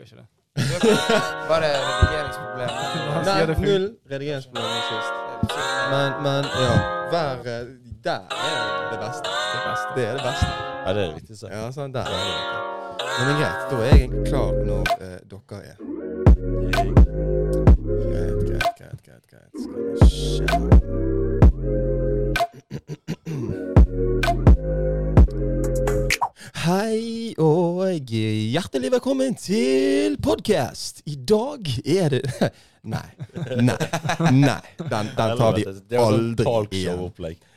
liker ikke det. Bare det Nei, null redigeringsproblemer sist. Men, men ja. Hver eh, Der er det beste. Det beste. Det er det beste. Ja, det er det viktigste. Ja, sånn, der er det. Men det er greit. Da er jeg egentlig klar når eh, dere er. Greit, greit, greit, greit. greit. Skal vi se. Hei og hjertelig velkommen til podkast. I dag er det Nei. Nei. Nei. Den, den tar vi aldri igjen.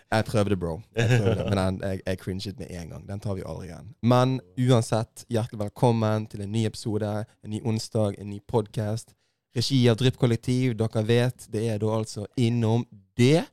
Jeg prøvde, bro. Jeg prøvde, men den, jeg, jeg cringet med en gang. Den tar vi aldri igjen. Men uansett, hjertelig velkommen til en ny episode, en ny onsdag, en ny podkast. Regi av Drypp-kollektiv. Dere vet, det er da altså innom det.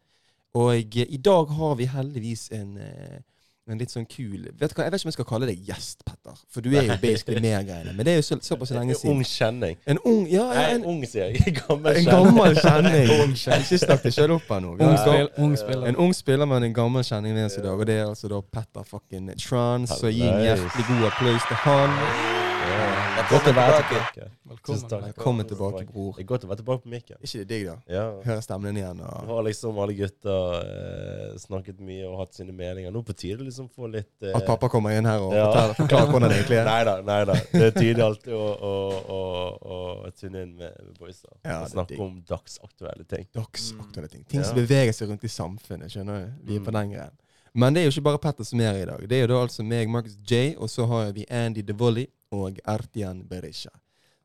Og i dag har vi heldigvis en, eh, en litt sånn kul Vet du hva, Jeg vet ikke om jeg skal kalle deg gjest, Petter. For du er jo basically mer greiene. Men det er jo så, såpass lenge En ung kjenning. En ung Ja, ja Nei, en, ung, sier jeg. Gammel en kjenning. gammel kjenning. Ikke snakk deg sjøl opp her nå. Ung, en ung spiller. en ung spiller, men en gammel kjenning oss i dag. Og det er altså da Petter fucking Trans. Så gi en hjertelig god applaus til han. Ja. Godt å være tilbake. Velkommen. Tusen takk. Velkommen tilbake, bror. Det er godt å være tilbake på mikken. ikke det digg, da? Ja. Høre stemmen din igjen. Og... har liksom alle gutter eh, snakket mye og hatt sine meninger. Nå på tide å liksom få litt eh, At pappa kommer inn her og Ja. forteller, forklarer hvordan det egentlig er. Nei da, nei da. Det er tydelig alltid å, å, å, å tune inn med, med boysa. Ja, det og snakke om dagsaktuelle ting. Dagsaktuelle ting. Ting som beveger seg rundt i samfunnet. skjønner du? Vi er på Mm. den greien. Men det er jo ikke bare Petter som er her i dag. Det er jo da altså meg, Marcus J, og så har vi Andy DeVolly og Artian Berisha.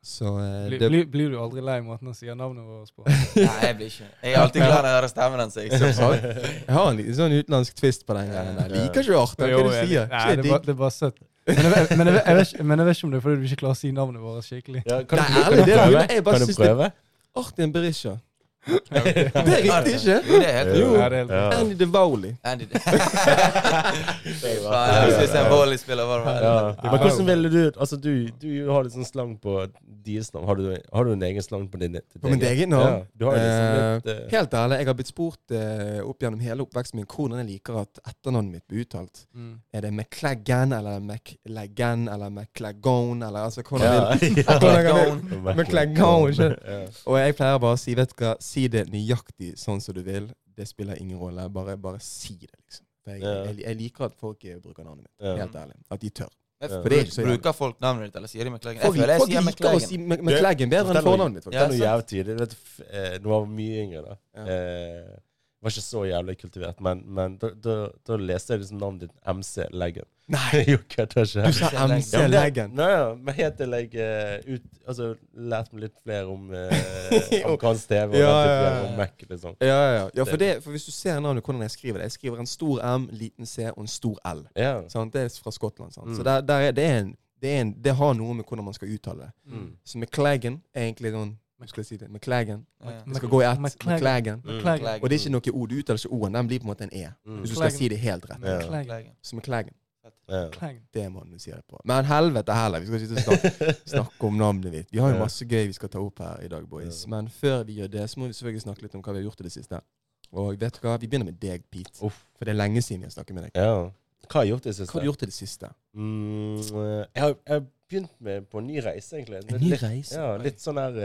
Så uh, Blir, det, blir, blir du aldri lei måten å si navnet vårt på? Nei, jeg blir ikke Jeg er alltid glad når jeg hører stemmen hans. jeg. Jeg har en liten sånn utenlandsk twist på den greien. der. Liker ikke Artian, hva du sier? Nei, det, er bare, det er bare søtt. Men jeg, vet- men, jeg, vet- jeg ikke- men jeg vet ikke om det er fordi du ikke klarer å si navnet vårt skikkelig. Ja, kan, Nei, du, kan, du prøve? Jeg bare kan du prøve? Artian Berisha. Det er riktig, ikke? Jo, det er helt Jo. Ja, det er helt Ja. Andy DeVoli. Andy Jeg syns en volleyspiller var. Ja. Men hvordan ville du Altså, du, du har litt sånn slang på deres navn. Har du, har du en egen slang på din? På min egen navn? Ja, du har jo liksom litt eh, Helt ærlig, jeg har blitt spurt uh, opp gjennom hele oppveksten min hvordan jeg liker at etternavnet mitt blir uttalt. Mm. Er det McClaggan eller McLaggan eller McClaggone eller altså hvordan ja, vil ikke? Og jeg pleier bare å si vet du hva, si det nøyaktig sånn som du vil. Det spiller ingen rolle. Bare, bare si det, liksom. For jeg, Ja. jeg, jeg liker at folk eh, bruker navnet mitt. Ja. Helt ærlig. At de tør. Ja. For det er ikke så. Bruker folk navnet ditt, eller sier de McLagan? Jeg Folk, føler jeg folk sier liker å si Mc- McLaggen bedre enn fornavnet mitt. Det er noe jævlig tidlig. Nå var eh, jeg mye yngre, da. Ja. Eh, var ikke så jævlig kultivert, men, men da, da, da leste jeg liksom navnet ditt MC Leggen. Nei, jo, kødder ikke. du sa MC Ja, Leggen. Nei, ja, men helt til jeg eh, ut, altså, lærte meg litt flere om eh, amerikansk TV og Ja, ja, ja. om Mac. Liksom. Ja, ja, ja. ja for, det, for hvis du ser navnet, hvordan jeg skriver det Jeg skriver en stor M, liten C og en stor L. Ja. Sant? Det er fra Skottland. Sant? Mm. Så der, der er, det, er en, det, er en, det har noe med hvordan man skal uttale det. Mm. Så McLaggen er egentlig sånn Jeg si det? McLagan. Ja. Det skal gå i ett. McLagan. Mm. Og det er ikke noe O. Du uttaler ikke O-en. Den blir på en måte en E. Mm. Hvis du skal si det helt rett. McLagan. Så McLagan. Ja. Det må du si det på. Men helvete heller. Vi skal ikke snakke, snakke om navnet mitt. Vi har jo masse gøy vi skal ta opp her i dag, boys. Ja. Men før vi gjør det, så må vi selvfølgelig snakke litt om hva vi har gjort i det siste. Og vet du hva? Vi begynner med deg, Pete. Uff. For det er lenge siden vi har snakket med deg. ja. Hva har jeg gjort i det siste? Hva har du gjort i det siste? Mm, eh, jeg, har, jeg har begynt med, på en ny reise, egentlig. En ny litt, reise? Ja, litt sånn her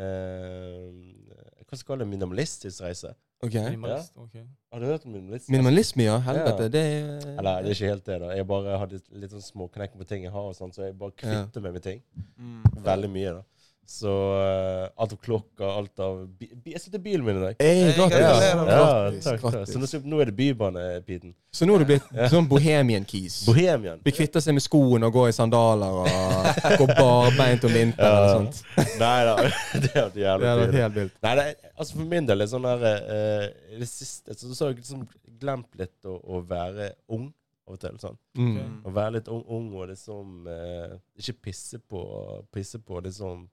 eh, Hva skal jeg kalle det? Minimalistisk reise. Okay. Minimalist. ok. Har du hørt om minimalisme? Minimalisme, ja. Helvete. Ja. Det er Eller det er ikke helt det, da. Jeg bare hadde litt sånn småknekk på ting jeg har, og sånn, så jeg bare kvitter meg med ting. Mm. Veldig mye, da. Så uh, alt av klokka, alt av bi bi Jeg sitter i bilen min i dag. Hey, Hey, gratulerer. Ja, Grattis, takk, takk. Så nå, nå er det bybanepiten. Så nå har du blitt sånn bohemian-keys. Bohemian. Blir kvitta seg med skoene og går i sandaler og går barbeint om vinteren Ja. eller sånt. Nei da, det er Det jævlig hadde vært helt vilt. Nei, det, er- altså for min del er sånn der uh, det siste så, så har jeg liksom glemt litt å, å være ung av og til. sånn. Mm. Å være litt ung, ung og liksom eh, ikke pisse på, pisse på liksom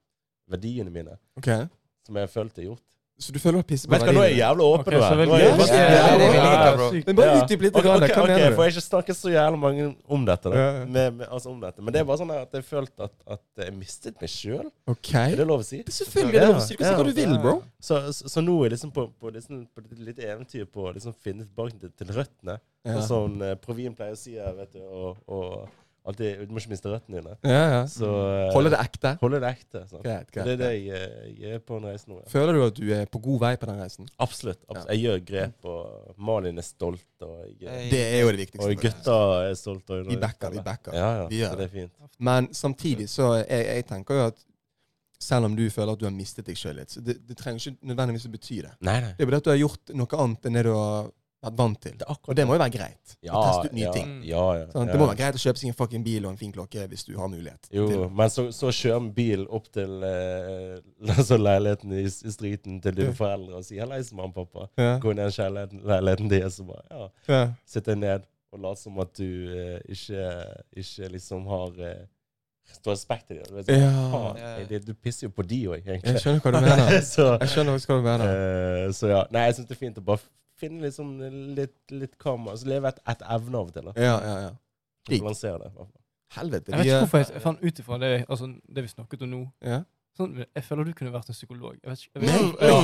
verdiene mine, Okay. som jeg følte jeg gjort. Så du føler du har pisset på verdiene? nå er jeg jævlig åpen. Okay, nå her. er jeg Ja, faktisk- ja, ja, det er det vi liker, Men bare utdyp litt. Ok, okay, ok, Hva mener okay, du? jeg ikke snakke så jævlig mange om dette. Da. Ja, ja. Med, med, altså om dette. Men det er bare sånn at jeg følte at, at jeg mistet meg sjøl. Ok. Er det lov å si? Selvfølgelig er det lov å si. Du kan si hva du vil, bro. Så, så, så nå er jeg liksom på, på, liksom, på litt eventyr på å liksom finne tilbake til, til røttene. Ja. Sånn eh, Provin pleier å si her, vet du. Og, og Alltid, du må ikke miste røttene dine. Ja, ja. Så eh, Holde det ekte. Holde det ekte. Sant? Greit, Og Det er det jeg, jeg er på en reise nå. Ja. Føler du at du er på god vei på den reisen? Absolutt. absolutt. Jeg gjør grep, og Malin er stolt. Og, jeg, Det er jo det viktigste. og gutta er stolte. Vi backer, vi backer. Ja, ja. Vi gjør så det er fint. Men samtidig så jeg, jeg tenker jo at selv om du føler at du har mistet deg sjøl litt, så det, det trenger ikke nødvendigvis å bety det. Nei, nei. Det er bare at du har gjort noe annet enn det du har vært vant til. Det Og det må jo være greit. Ja, å teste ut nye ja, ting. Ja, ja. Det må være greit å kjøpe seg en fucking bil og en fin klokke hvis du har mulighet. Jo, til- men så, så kjører vi bil opp til eh, altså leiligheten i, i streeten til dine foreldre og sier 'hallais, mamma og pappa'. Ja. Gå ned i kjærligheten- leiligheten deres og bare ja, Ja. sitte ned og late som at du eh, ikke, ikke liksom har eh, Stå respekt i det. Du, sånn, Ja. Ja. du pisser jo på de òg, Jeg skjønner hva du mener. så, Jeg skjønner hva du mener. Uh, så ja. Nei, jeg syns det er fint å bare finne liksom litt, litt kamera. Altså leve et, et evne av og til. da. Ja, ja, ja. Digg. Balansere det. i hvert fall. Helvete. Jeg vet ikke hvorfor jeg, fant ut ifra det, altså, det vi snakket om nå. ja. Sånn, jeg føler du kunne vært en psykolog. Jeg vet ikke, jeg vet ikke, ja.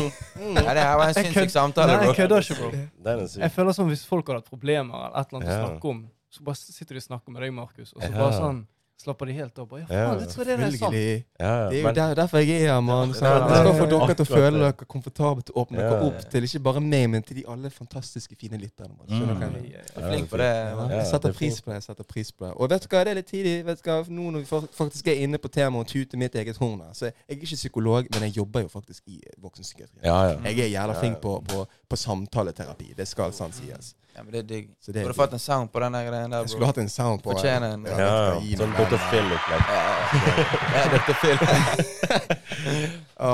Ja, det her var en Jeg sinnssyk kødd- samtale, Nei, bro. jeg kødder ikke, bro. Er. Jeg føler som hvis folk hadde hatt problemer eller et eller annet Ja. å snakke om, så bare sitter de og snakker med deg, Markus, og så Ja. bare sånn slapper de helt av. Ja, faen, jeg tror det er sant. Det er jo men- der, derfor jeg er her, mann. Ja, sant? ja, Jeg skal ja, få dere til å føle det. dere komfortable til å åpne Ja, dere ja. opp til ikke bare meg, men til de alle fantastiske, fine lytterne. jeg Mm. Ja, er flink på det. Ja, jeg Ja, setter er pris på det. jeg setter pris på det. Og vet du hva, det er litt tidlig. vet du hva, Nå når vi faktisk er inne på temaet og tute mitt eget horn her, så jeg er ikke psykolog, men jeg jobber jo faktisk i voksenpsykiatri. Ja, ja. Jeg er jævla flink på, på, på samtaleterapi. Det skal sant sies. Ja, men det er digg. Så det er Burde fått en sound på denne greien der, Jeg skulle hatt en sound på Fortjener en- Ja, Ja, gi sånn Dr. den. Phil-opplegg. Ja, ja, dette film.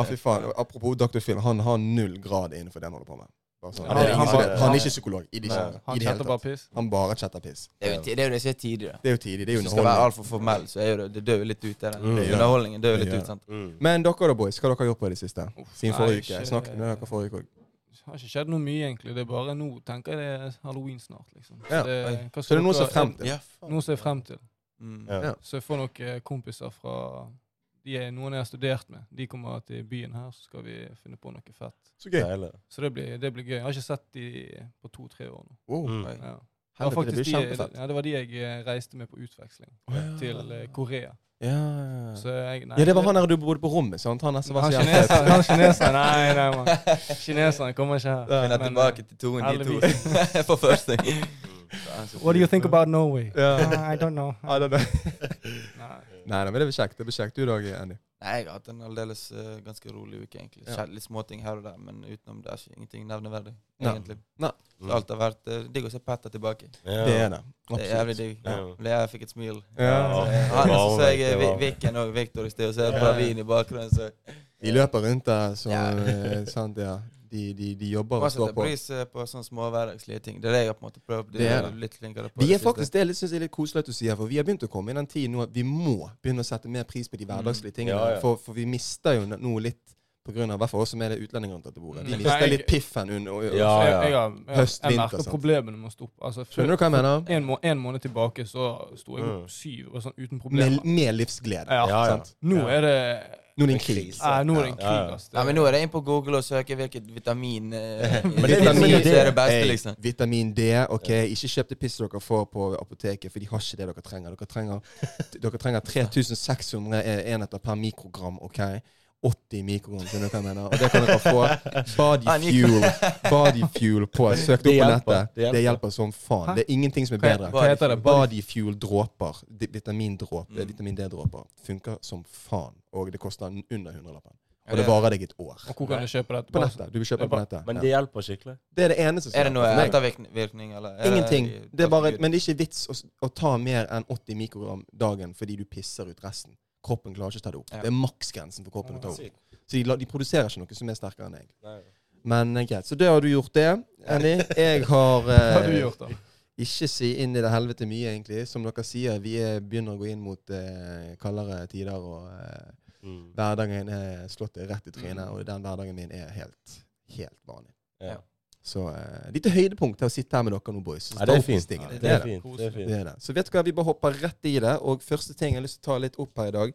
Fy faen. Apropos Dr. Phil, han har null grad innenfor det han holder på med. Bare sånn. Ja, det er han ingen som vet. han er ikke psykolog. I det, ikke, i Han det hele chatter bare tatt. piss. Han bare chatter piss. Det er jo ti- det er jo det som er tidlig, da. Det er jo tidlig. Det er jo Hvis du skal være underholdning. altfor formell, så er jo det, det dør jo litt ut. Det der. Mm. Ja. Underholdningen dør jo litt Ja. ut. sant? Mm. Men dere da, boys, hva har dere gjort på i det siste? Siden nei, forrige uke. ikke- snakket med dere forrige uke har ikke skjedd noe mye, egentlig. Det er bare nå tenker jeg det er halloween snart, liksom. Så det, hva Så det er noe som se frem til. Ja. Noe som er frem til. Mm. Ja. Ja. Så jeg får noen eh, kompiser fra de er noen jeg har studert med. De kommer til byen her, så skal vi finne på noe fett. Så gøy. Så det blir, det blir gøy. Jeg har ikke sett de på to-tre år nå. Wow. Mm. Oi. Ja. Det, var Helvete, det de, ja, det var de jeg eh, reiste med på utveksling oh, ja. til eh, Korea. Ja, jeg, nei, ja, det var han der du bodde på rommet, sant? Han som var han så kineser, fet. han kineser. Nei, nei, mann. Kineseren kommer ikke her. Men, Men, tilbake eh, til toen, de to. For første. What do you think about Norway? Yeah. Uh, I don't know. I don't know. Nei. Nei, men det blir kjekt. Det blir kjekt. Du dag, Andy? Nei, jeg har hatt en aldeles uh, ganske rolig uke, egentlig. Ja. Litt småting her og der, men utenom det er ikke ingenting nevneverdig, egentlig. Nei. Så alt har vært uh, digg å se Petter tilbake. Ja. Det er det. Det er jævlig Absolutt. digg. Ja. jeg fikk et smil. Ja. Eh, Han Ja, så jeg Viken og Victor i sted, og så er det Ja. Pravin i bakgrunnen. Så De løper rundt der, så Ja. sant, ja. De, de, de jobber og står setter på. pris eh, på sånne små hverdagslige ting. Det er det jeg har på en måte prøvd. Det er å det. Litt flinkere på Vi det er faktisk, Det synes jeg er litt koselig at du sier, for vi har begynt å komme i den tiden nå at vi må begynne å sette mer pris på de hverdagslige tingene. Ja, ja. For, for vi mister jo nå litt, på grunn av, hvert fall oss som er det utlendinger rundt dette bordet. De Mm. mister litt piffen under og, og, Ja, jeg, jeg, jeg, Høst, jeg merker sant. problemene med å stoppe. Altså, Skjønner du hva jeg mener? En, må, en måned tilbake så sto jeg opp Mm. syv og sånn uten problemer. med livsglede. Ja. Ja, ja. Sant? Nå er det Nå er det en krise. Ja, nå er det en Ja, krig, ja. Ja, men nå er det inn på Google og søke hvilket vitamin eh, vitamin D er det beste, Hey, liksom. Vitamin D. ok, Ikke kjøp det pisset dere får på apoteket, for de har ikke det dere trenger. Dere trenger, dere trenger 3600 enheter per mikrogram. ok? 80 mikrogram, skjønner du hva jeg mener? Og det kan dere få. Body fuel Body fuel på. Søk det Det opp på nettet. det hjelper. Det hjelper som faen. Det er ingenting som er bedre. Hva heter det? Body fuel dråper. Vitamindråper. Vitamin D-dråper. Funker som faen. Og det koster under 100-lappen. Og det det- varer deg et år. Og hvor kan du kjøpe dette? På nettet. Du vil kjøpe Det på nettet. Men det hjelper skikkelig. Det er det eneste som Er det noe ettervirkning, eller? er Ingenting. Det er bare, men det er ikke vits å, å ta mer enn 80 mikrogram dagen fordi du pisser ut resten. Kroppen klarer ikke å ta det opp. Ja. Det er maksgrensen for kroppen å ta opp. Så de, de produserer ikke noe som er sterkere enn. Nei. Men eh, greit. Så det har du gjort det, Annie. Jeg har eh, har du gjort, ikke si inn i det helvete mye, egentlig. Som dere sier, vi er, begynner å gå inn mot eh, kaldere tider, og eh, Mm. hverdagen er slått rett i trynet. Og den hverdagen min er helt, helt vanlig. Ja. Så uh, lite høydepunkt til å sitte her med dere nå, boys. Ja, det er fint. tingene. Det Det er er fint. Det er fint. Det er det. Så vet du hva, vi bare hopper rett i det. Og første ting jeg har lyst til å ta litt opp her i dag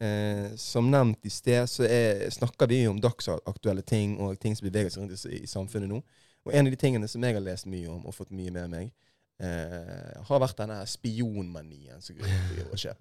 eh, Som nevnt i sted, så er, snakker vi jo om dagsaktuelle ting og ting som beveger seg rundt i, i samfunnet nå. Og en av de tingene som jeg har lest mye om og fått mye med meg, eh, har vært denne spionmanien som skjer.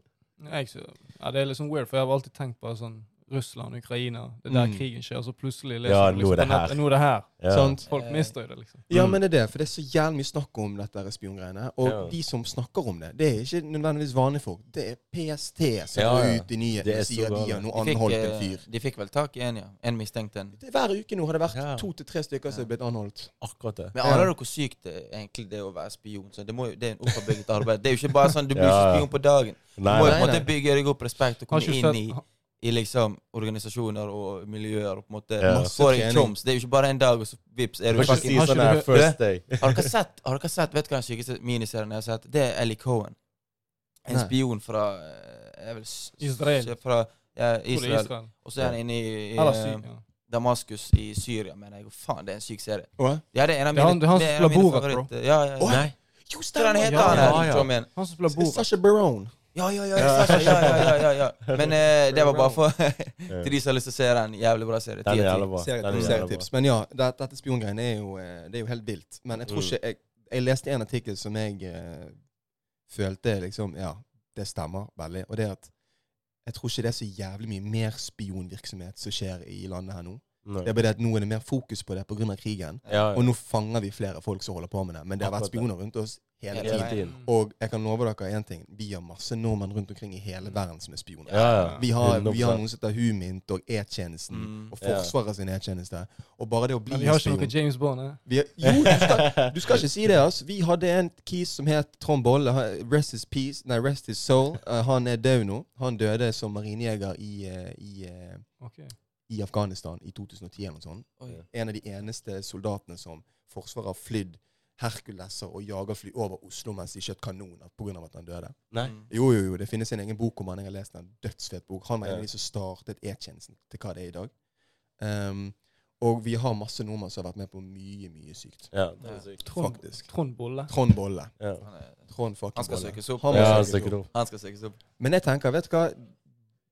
Ja, det er litt sånn weird, for jeg har alltid tenkt på sånn Russland, Ukraina, det er der Mm. krigen skjer, og så plutselig leser Ja, nå er det her. Nå er det her. Ja. Folk Eh, mister jo det, liksom. Ja, Mm. men det er det, for det er så jævlig mye snakk om dette spiongreiene. Og Ja. de som snakker om det, det er ikke nødvendigvis vanlige folk. Det er PST som Ja, går ja. ut i Det nyhetene og sier sier de har nå anholdt en eh, fyr. de fikk vel tak i en, ja. En mistenkt en. Det, hver uke nå har det vært Ja. to til tre stykker som er blitt anholdt. Akkurat det. Men aner dere hvor sykt det er egentlig det å være spion? Så det, må det er en opparbeidet arbeid. Det er jo ikke bare sånn du blir Ja, ikke spion på dagen. Du må jo på en måte bygge deg opp respekt og komme inn i, i liksom organisasjoner og miljøer. og på en måte Ja. Masse Få deg Det er jo ikke bare en dag, og så vips er Du fucking si har sånn her first day. Har dere sett, har dere sett vet du hva den sykeste miniserien jeg har sett? Det er Ellie Cohen. En Nei. spion fra eh, jeg vil, Israel. Fra ja, det er Israel. Israel. Og så er han inne i, i eh, ja. Damaskus i Syria, mener jeg. Faen, det er en syk serie. Åh? Ja, det er en av Det er han- mine, det er han det som er en spiller mine det bro. favoritter. Ja, ja, ja. Åh? Nei. Jo, Hva er det han heter, Ja, han. Tom igjen? Han som spiller Borat. Sasha Barone. Ja, ja, ja, ja, ja, ja, ja. Men eh, det var bare for til de som har lyst til å se den. Jævlig bra serie. Den er jævlig bra. Serie- Den er jævla Serietips. bra. Men ja, det, dette spiongreiene er eh, Det er jo helt vilt. Men jeg tror Mm. ikke Jeg, jeg leste en artikkel som jeg eh, følte liksom Ja, det stemmer veldig. Og det at jeg tror ikke det er så jævlig mye mer spionvirksomhet som skjer i landet her nå. Nei. Det er bare det at nå er det mer fokus på det pga. krigen. Ja, ja. Og nå fanger vi flere folk som holder på med det. Men det har vært spioner rundt oss hele Hele tiden. veien. tiden. Og jeg kan love dere én ting. Vi har masse nordmenn rundt omkring i hele verden som er spioner. Ja, ja. Vi har, vi har noen som heter Humint og E-tjenesten Mm. og Ja. Forsvaret sin E-tjeneste. Og bare det å bli Men vi har ikke noe James Bond, eh? vi har, Jo, du skal, du skal ikke si det. altså. Vi hadde en kis som het Trond Bolle. Rest his peace, nei, rest his soul. Uh, han er død nå. Han døde som marinejeger i, uh, i, uh, okay i Afghanistan i 2010 eller noe sånt. Oi. En av de eneste soldatene som Forsvaret har flydd Herkuleser og jagerfly over Oslo mens de skjøt kanoner pga. at han døde. Nei. Jo, jo, jo. Det finnes en egen bok om han. Jeg har lest en dødsfet bok. Han var en av de som startet E-tjenesten til hva det er i dag. Um, og vi har masse nordmenn som har vært med på mye, mye sykt. Ja, det er sykt. Trond, Trond Bolle. Trond Bolle. Ja. Han, Trond fucking han skal søkes opp. Han Ja, søkes opp. Han skal søkes opp. Men jeg tenker, vet du hva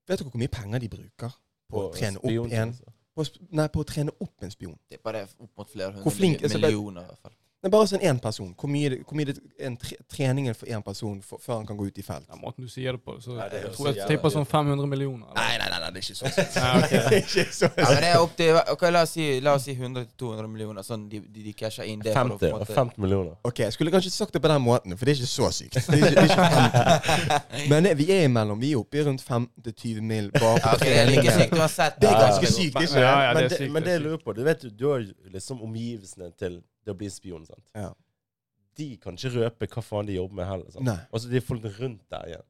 Vet dere hvor mye penger de bruker på å trene opp en altså. på, Nei, på å trene opp en spion. Det er bare opp mot flere hundre millioner, i hvert fall. Det er bare sånn én person. Hvor mye, det- hvor mye det, en tre, treningen for én person for, før han kan gå ut i felt? Ja, måten du sier det på, så Nei, det jeg tror jeg tipper sånn 500 millioner. Nei, nei, nei, nei det er ikke så sykt. Nei, ok. Det er ikke så Ja, men det er opp til ok, La oss si, la oss si 100-200 millioner. Sånn de, de, de casher inn det. for å 50, på en og måte 50 millioner. Ok, jeg skulle kanskje sagt det på den måten, for det er ikke så sykt. Det er ikke, det er ikke Men vi er imellom. Vi er oppe i rundt 15-20 mil bare på Ja, ok, det er ganske sykt, Men- ikke det? Ja, ja, det er sykt, men det det jeg lurer på Du vet, du- du har liksom omgivelsene til det å bli spion. sant? Ja. De kan ikke røpe hva faen de jobber med heller. sant? Nei. Altså, de folk rundt der igjen.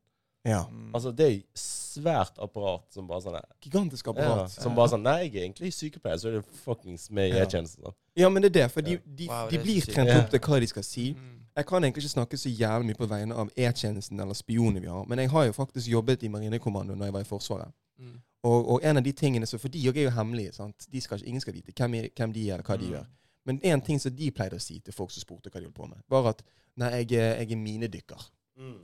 Ja. Mm. Altså, Det er svært apparat som bare sånn Gigantisk ja, apparat. Som bare sånn Nei, jeg er egentlig sykepleier, så er det fuckings med i Ja. E-tjenesten. sant? Ja, men det er det. For de, de, Wow, de det er blir sykt. trent Ja. opp til hva de skal si. Mm. Jeg kan egentlig ikke snakke så jævlig mye på vegne av E-tjenesten eller spionene vi har, men jeg har jo faktisk jobbet i Marinekommandoen når jeg var i Forsvaret. Mm. Og, og en av de tingene så For de òg er jo hemmelige. sant? De skal, ikke- ingen skal vite hvem, er, hvem de er, eller hva de gjør. Men en ting som de pleide å si til folk som spurte hva de holdt på med, var at nei, jeg, jeg er minedykker.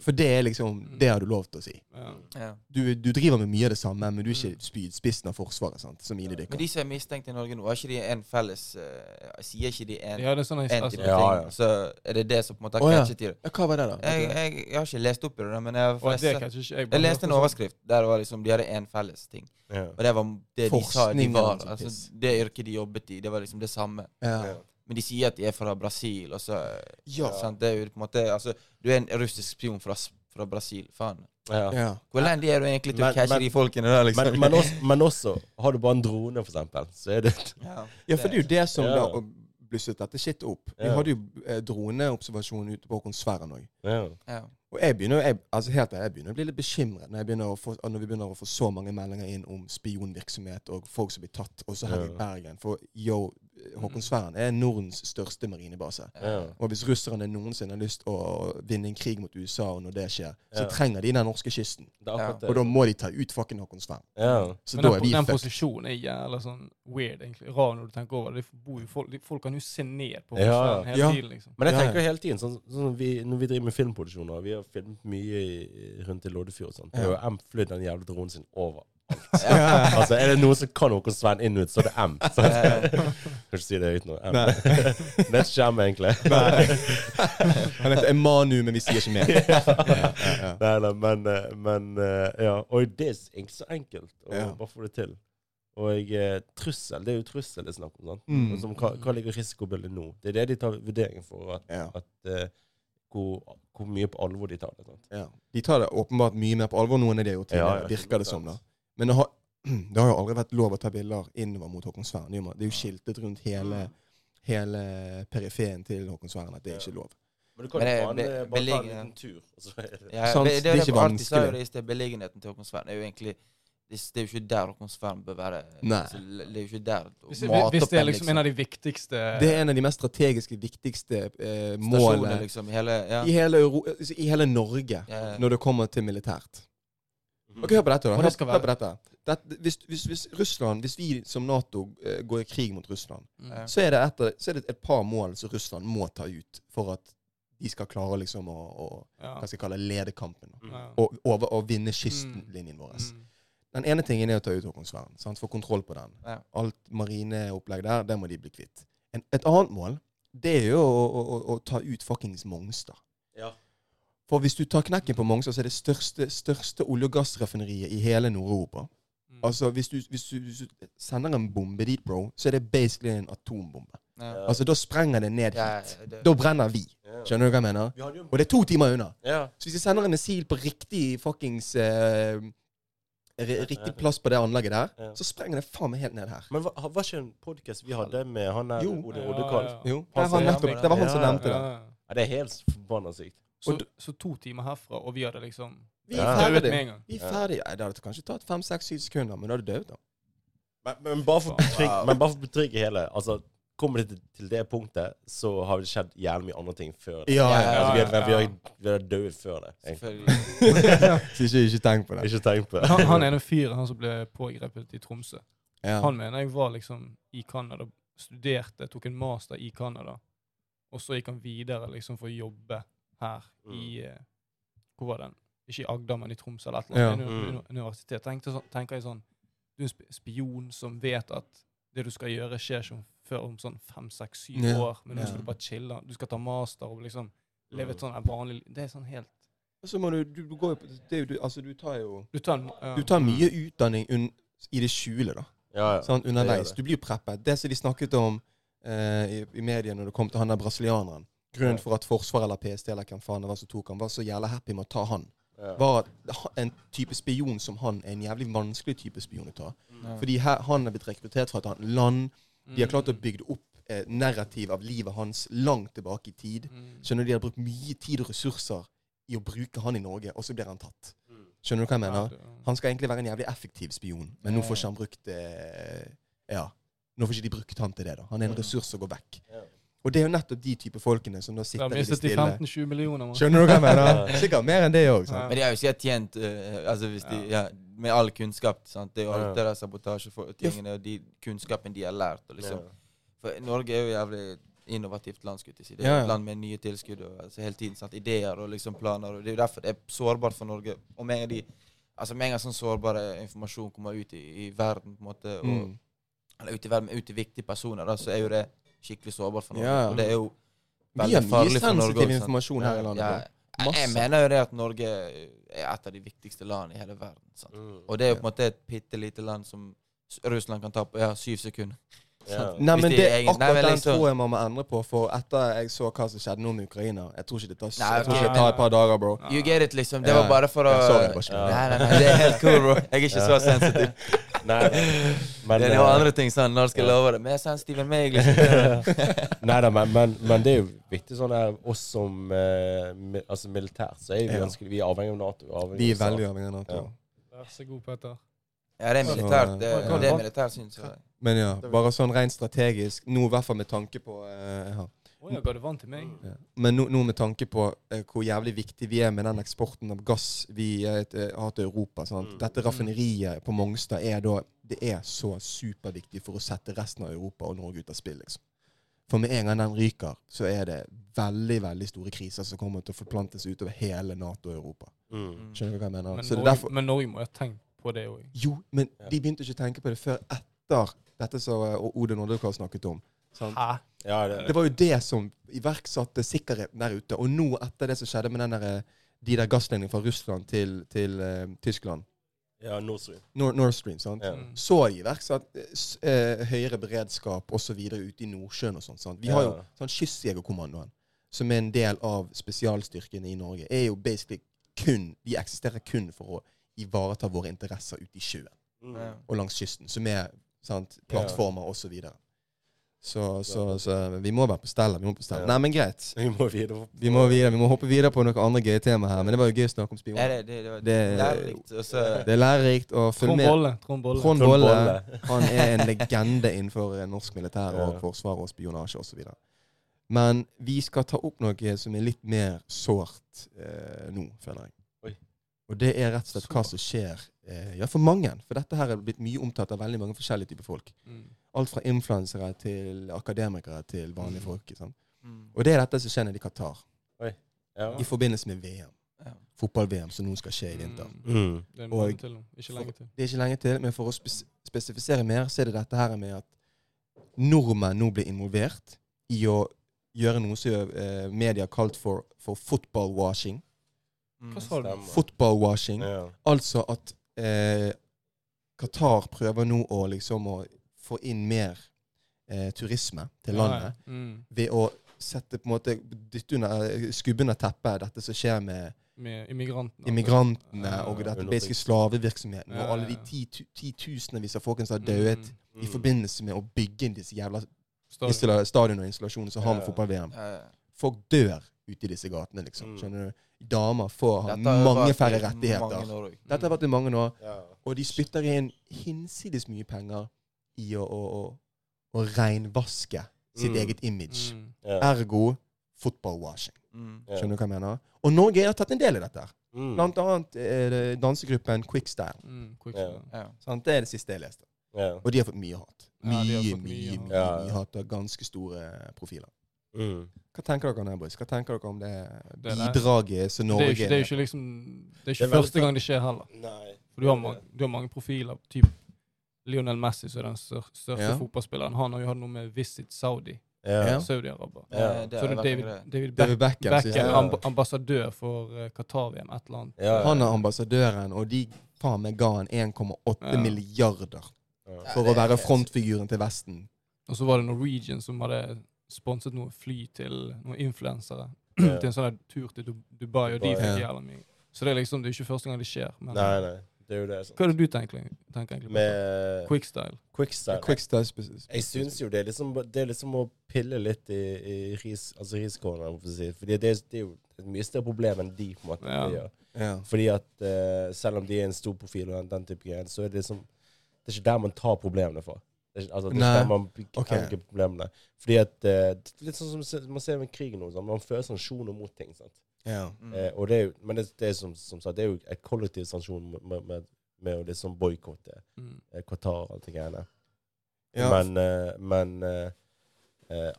For det er liksom Det har du lov til å si. Ja. Ja. Du, du driver med mye av det samme, men du er ikke spydspissen av Forsvaret sant? som Men de som er mistenkt i Norge nå, har ikke de en felles uh, Sier ikke de en, ja, det er sånn en altså, type Ja, ja. ting? Så er det det som på en måte har ja. catchet i det. Ja, hva var det, da? Jeg, jeg, jeg har ikke lest opp i det, men jeg, jeg jeg leste en sånn. overskrift der det var liksom, de hadde en felles ting. Ja. Og det var det de sa de var. Altså, det yrket de jobbet i, det var liksom det samme. Yeah. Ja. Men de sier at de er fra Brasil, og så Ja. sant? Det er jo på en måte Altså, du er en russisk spion fra, fra Brasil. Faen. Ja. ja. Hvor elendig er du egentlig til å catche men- de folkene der, liksom? Men, men, også, men også Har du bare en drone, for eksempel, så er det ja. Ja, for det er jo det som Ja. da blusset dette shit opp. Vi hadde jo eh, droneobservasjon ute på Konsverren òg. ja. Ja. Og jeg begynner, jeg, altså helt jeg begynner å bli litt bekymret når, jeg å få, når vi begynner å få så mange meldinger inn om spionvirksomhet og folk som blir tatt, også her i Bergen. For yo, Håkonsverren er Nordens største marinebase. Ja. Og hvis russerne noensinne har lyst å vinne en krig mot USA, og når det skjer, så Ja. trenger de den norske kysten. Og da må de ta ut fucking Håkonsvern. ja. Så Men da er vi den posisjonen er jævla sånn weird, egentlig. Rar når du tenker over det. Det bor jo folk, de, folk kan jo se ned på Ja, ja. Hele Ja. tiden, liksom. Men jeg Ja, ja. tenker hele tiden sånn, sånn vi, Når vi driver med filmproduksjoner Vi har filmet mye rundt i Loddefjord og sånn. Det er jo M flydd den jævla dronen sin over. Ja. Altså, Er det noen som kan noe Sven inn ut, så er det M. Sant? Kan ikke si det høyt nå. M. Det er et M, egentlig. Han heter Emanu, men vi sier ikke mer. Ja, ja. Nei, nei, men, eh, men eh, Ja. Og det er ikke så enkelt å bare få det til. Og eh, trussel, det er jo trussel det er snakk om. sant? Mm. Som, hva, hva ligger risikobildet nå? Det er det de tar vurderingen for. At, at hvor, hvor mye på alvor de tar det. sant? Ja. De tar det åpenbart mye mer på alvor nå enn det de har gjort tidligere, ja, virker det som. 100%. da. Men det har, det har jo aldri vært lov å ta bilder innover mot Håkonsvern. Det er jo- Det skiltet rundt hele, hele periferen til Håkonsvern at det er ikke lov. Men du kan Men jo det- bare, bare ta en liten tur. Og så er det. Ja, det, det, det, det ikke det sa jo vanskelig. det i sted. Beliggenheten til Håkonsvern er jo egentlig det, det er jo ikke der atmosfæren bør være. Nei. Det er jo ikke der Hvis, hvis det er en, liksom en av de viktigste Det er en av de mest strategiske, viktigste eh, målene liksom, i hele ja. i, hele Euro i hele Norge Ja. når det kommer til militært. Ok, Hør på dette. da. Hør, hør på dette. dette hvis, hvis, hvis Russland, hvis vi som Nato eh, går i krig mot Russland, Mm. Ja. så er, det et, så er det et par mål som Russland må ta ut for at de skal klare liksom å, å Ja. hva skal jeg kalle lede kampen. Ja. Og, over, og vinne kystlinjen vår. Mm. Den ene tingen er å ta ut Håkonsvern. Få kontroll på den. Ja. Alt marineopplegg der, det må de bli kvitt. En, et annet mål, det er jo å, å, å, å ta ut fuckings Mongstad. Ja. For hvis du tar knekken på Mongstad, så er det største, største olje- og gassraffineriet i hele Nord-Europa. Mm. Altså, hvis du, hvis, du, hvis du sender en bombe dit, bro, så er det basically en atombombe. Ja. Altså, da sprenger det ned Ja, det- Da brenner vi. Skjønner du hva jeg mener? Og det er to timer unna. ja. Så hvis vi sender en missil på riktig fuckings ri- Riktig plass på det anlegget der, Ja. så sprenger det faen meg helt ned her. Men var, var ikke en podcast vi hadde med han der Ja, Oddekall? ja. Jo, Han det var, nettopp, det var han som nevnte det. Det er helt forbanna sykt. Så, så to timer herfra, og vi hadde liksom Vi er gang. Vi er ferdig. Ja, det hadde kanskje tatt fem, seks, syv sekunder, men da hadde du dødd, da. Men, men bare for å betrygge hele Altså, Kommer det til, det punktet, så har det skjedd jævlig mye andre ting før det. Ja, Ja, ja. Altså, vi, ja, har, vi, ja. vi har dødd før det. Så ikke, ikke tenk på det. Ikke tenk på det. Han, han ene fyren han som ble pågrepet i Tromsø, Ja. han mener jeg var liksom i Canada, studerte, tok en master i Canada, og så gikk han videre liksom for å jobbe her i eh, Hvor var den? Ikke i Agder, men i Tromsø eller et eller Ja. annet. Mm. uni- Universitet. Tenkte, sånn- tenker jeg sånn Du er en spion som vet at det du skal gjøre, skjer som før om sånn fem, seks, syv Ja. år, men nå skal du bare chille. Du skal ta master og liksom leve Mm. et sånn vanlig. Det er sånn helt Altså så må du, du, du går jo på det du, Altså, du tar jo Du tar ja. Du tar mye utdanning un, i det skjule, da. Ja, ja. Sånn, Underveis. Du blir jo preppet. Det som de snakket om eh, i, i media når det kom til han der brasilianeren Grunnen Ja. for at Forsvaret eller PST eller hvem faen det var som tok han, var så jævla happy med å ta han, Ja. var en type spion som han er en jævlig vanskelig type spion å ta. Ja. Fordi her, han er blitt rekruttert fra et annet land. De har klart å bygge opp eh, narrativ av livet hans langt tilbake i tid. Mm. Skjønner du, De har brukt mye tid og ressurser i å bruke han i Norge, og så blir han tatt. Mm. Skjønner du hva jeg mener? Han skal egentlig være en jævlig effektiv spion, men nå får ikke han brukt eh, Ja. Nå får ikke de brukt han til det. da. Han er en Mm. ressurs som går vekk. Og det er jo nettopp de type folkene som nå sitter har i det mistet de stille. 15-20 millioner. man. Skjønner du hva jeg mener? Sikkert mer enn det òg. Ja. Men de har jo sikkert tjent uh, altså hvis de, ja, Med all kunnskap. Sant? Det er jo alt det der sabotasjetingene og de kunnskapen de har lært. Og liksom. For Norge er jo jævlig innovativt land. skulle jeg si. Det er Ja, ja. et land med nye tilskudd og altså, hele tiden. Sant? Ideer og liksom planer. og Det er jo derfor det er sårbart for Norge. Og med en gang de Altså med en gang sånn sårbar informasjon kommer ut i, i verden, på en måte, og, Mm. eller ut i verden, ut til viktige personer, da, så er jo det skikkelig sårbart for Norge. Ja. Og det er jo veldig mye farlig for Norge. sensitiv også, sant? informasjon her i landet. Ja, jeg, Masse. jeg mener jo det at Norge er et av de viktigste landene i hele verden. Sant? Mm. Og det er jo på en måte et bitte lite land som Russland kan ta på ja, syv sekunder. Ja. Nei, men de det, er akkurat Nei, liksom... den tror jeg man må endre på. For etter jeg så hva som skjedde nå med Ukraina Jeg tror ikke det tar, Nei, okay. ikke det tar et par dager, bro. You get it, liksom. Det var bare for å Ja, sorry, bare Nei, nei, nei, det er helt cool, bro. Jeg er ikke så sensitiv. Nei. Men, det er jo eh, andre ting sånn, når skal jeg love det? Mer sensitiv enn meg, liksom. Nei da, men, men, men det er jo viktig sånn her oss som eh, mi, altså militært, så er vi ønsker, Vi er avhengig av Nato. vi avhengig Vi er veldig avhengig av Nato. Ja. Vær så god, Petter. Ja, det er militært. Det, det er militært, syns jeg. Men ja, bare sånn rent strategisk. Nå i hvert fall med tanke på uh, oh, ja, ga til meg? Ja. Men nå, nå med tanke på eh, hvor jævlig viktig vi er med den eksporten av gass vi eh, har til Europa. Sant? Mm. Dette raffineriet på Mongstad er da Det er så superviktig for å sette resten av Europa og Norge ut av spill. liksom. For med en gang den ryker, så er det veldig veldig store kriser som kommer til å forplantes utover hele Nato og Europa. Mm. Mm. Skjønner du hva jeg mener? Men, så det Norge, derfor men Norge må jo ha tenkt på på det òg. Jo, men Ja. de begynte ikke å tenke på det før etter dette som eh, Odin Oddekar snakket om. Sant? Hæ? Ja, det, Det var jo det som iverksatte sikkerheten der ute. Og nå, etter det som skjedde med den der, eh, de der gassledningene fra Russland til, til uh, Tyskland, ja Nord Stream. Nord, Nord Stream, sant? Ja. Mm. så iverksatt uh, høyere beredskap osv. ute i Nordsjøen og sånt. Sant? Vi har jo sånn Kystjegerkommandoen, som er en del av spesialstyrkene i Norge, er jo basically kun De eksisterer kun for å ivareta våre interesser ute i sjøen Mm. Og langs kysten, som er sant, plattformer Så, videre. så, så, så vi må være på stell. Vi må på stell. Ja. Nei, men greit. Vi må videre. Vi må videre, vi må hoppe videre på noen andre gøye temaer her. Men det var jo gøy å snakke om spion. spioner. det, det, det Det- er lærerikt å følge med. Trond Bolle. Trond Bolle han er en legende innenfor norsk militær og Ja. forsvar og spionasje osv. Men vi skal ta opp noe som er litt mer sårt eh, nå, føler jeg. Og det er rett og slett hva som skjer eh, ja, for mange. For dette her er blitt mye omtalt av veldig mange forskjellige typer folk. Mm. Alt fra influensere til akademikere til vanlige Mm. folk. Sant? mm. Og det er dette som skjer nede i Qatar Ja. i forbindelse med VM. Ja. Fotball-VM som nå skal skje i vinter. Mm. Mm. Det er Og- til. Ikke lenge til. Det er ikke lenge til, men for å spes spesifisere mer, så er det dette her med at nordmenn nå blir involvert i å gjøre noe som eh, media har kalt for, for football washing. Mm. Hva sa du? Stemmer. Football washing. Ja. Altså at eh, Qatar prøver nå å liksom å få inn mer eh, turisme til landet Ja, ja. Mm. ved å sette på en måte dytte under, eh, skubbe under teppet dette som skjer med Med immigrantene. immigrantene Ja, og ja, dette undertrykt. slavevirksomheten Ja, og alle de titusenvis ti- av folkene som har dødd Mm. i forbindelse med å bygge inn disse jævla Stadion. stadion og installasjoner som har med fotball-VM. Ja, ja. Folk dør ute i disse gatene, liksom. Mm. Skjønner du? Damer får ha mange færre rettigheter. mange år. Dette har vært i mange år, Ja. og de spytter inn hinsides mye penger i å, å, å, å reinvaske sitt Mm. eget image. Mm. Ja. Ergo football-washing. Mm. Skjønner du hva jeg mener? Og Norge har tatt en del i dette. Mm. Blant annet er det dansegruppen Quickstyle. Mm. Quicksilver. Ja. Sånn, Det er det siste jeg leste. Ja. Og de har fått mye hat. Ja, Mye, mye, mye mye, mye, hat av ganske store profiler. Mm. Hva tenker dere om det, boys? Hva tenker dere om det Det bidraget som Det er Norge ikke, det er ikke liksom Det er ikke Det er første gang det skjer heller. Nei. For du har, mange, du har mange profiler. Typ Lionel Messi, som er den største Ja. fotballspilleren. Han har jo hatt noe med Visit Saudi. Ja. Saudi-Araber. Ja, Ja. Så det er David. David, David Beckham, Beckham Ja. amb ambassadør for uh, Qatar-VM, et eller annet. Ja. Han er ambassadøren, og de faen meg ga han 1,8 Ja. milliarder Ja. for å være frontfiguren til Vesten. Og så var det Norwegian som hadde sponset noe fly til noen influensere. Ja. til en sånn tur til Dubai, og de fikk Ja. jævla mye. Så det er liksom, det er ikke første gang det skjer. Men Nei, nei. Det er jo det. hva Sånn. er det du tenker, tenker egentlig? Med Quickstyle. quickstyle. Quickstyle spes- Jeg syns jo det er liksom Det er liksom å pille litt i, i ris, altså riskornene, for å si. Fordi det, er- det er jo et mye større problem enn de på en måte Ja. gjør. Ja. Fordi at uh, selv om de er en stor profil og den, den type greier, så er det liksom Det er ikke der man tar problemene fra. Altså, det er Nei. ikke der man Ok. problemene. Fordi at uh, Litt sånn som man ser med krigen nå. Man føler sanksjoner mot ting. sant? Ja. Mm. Uh, og det er jo, men det, det er som, som sagt, det er jo et kollektiv sanksjon med, med, med å liksom boikotte Mm. eh, Qatar og alt det greiene. Ja. Men, men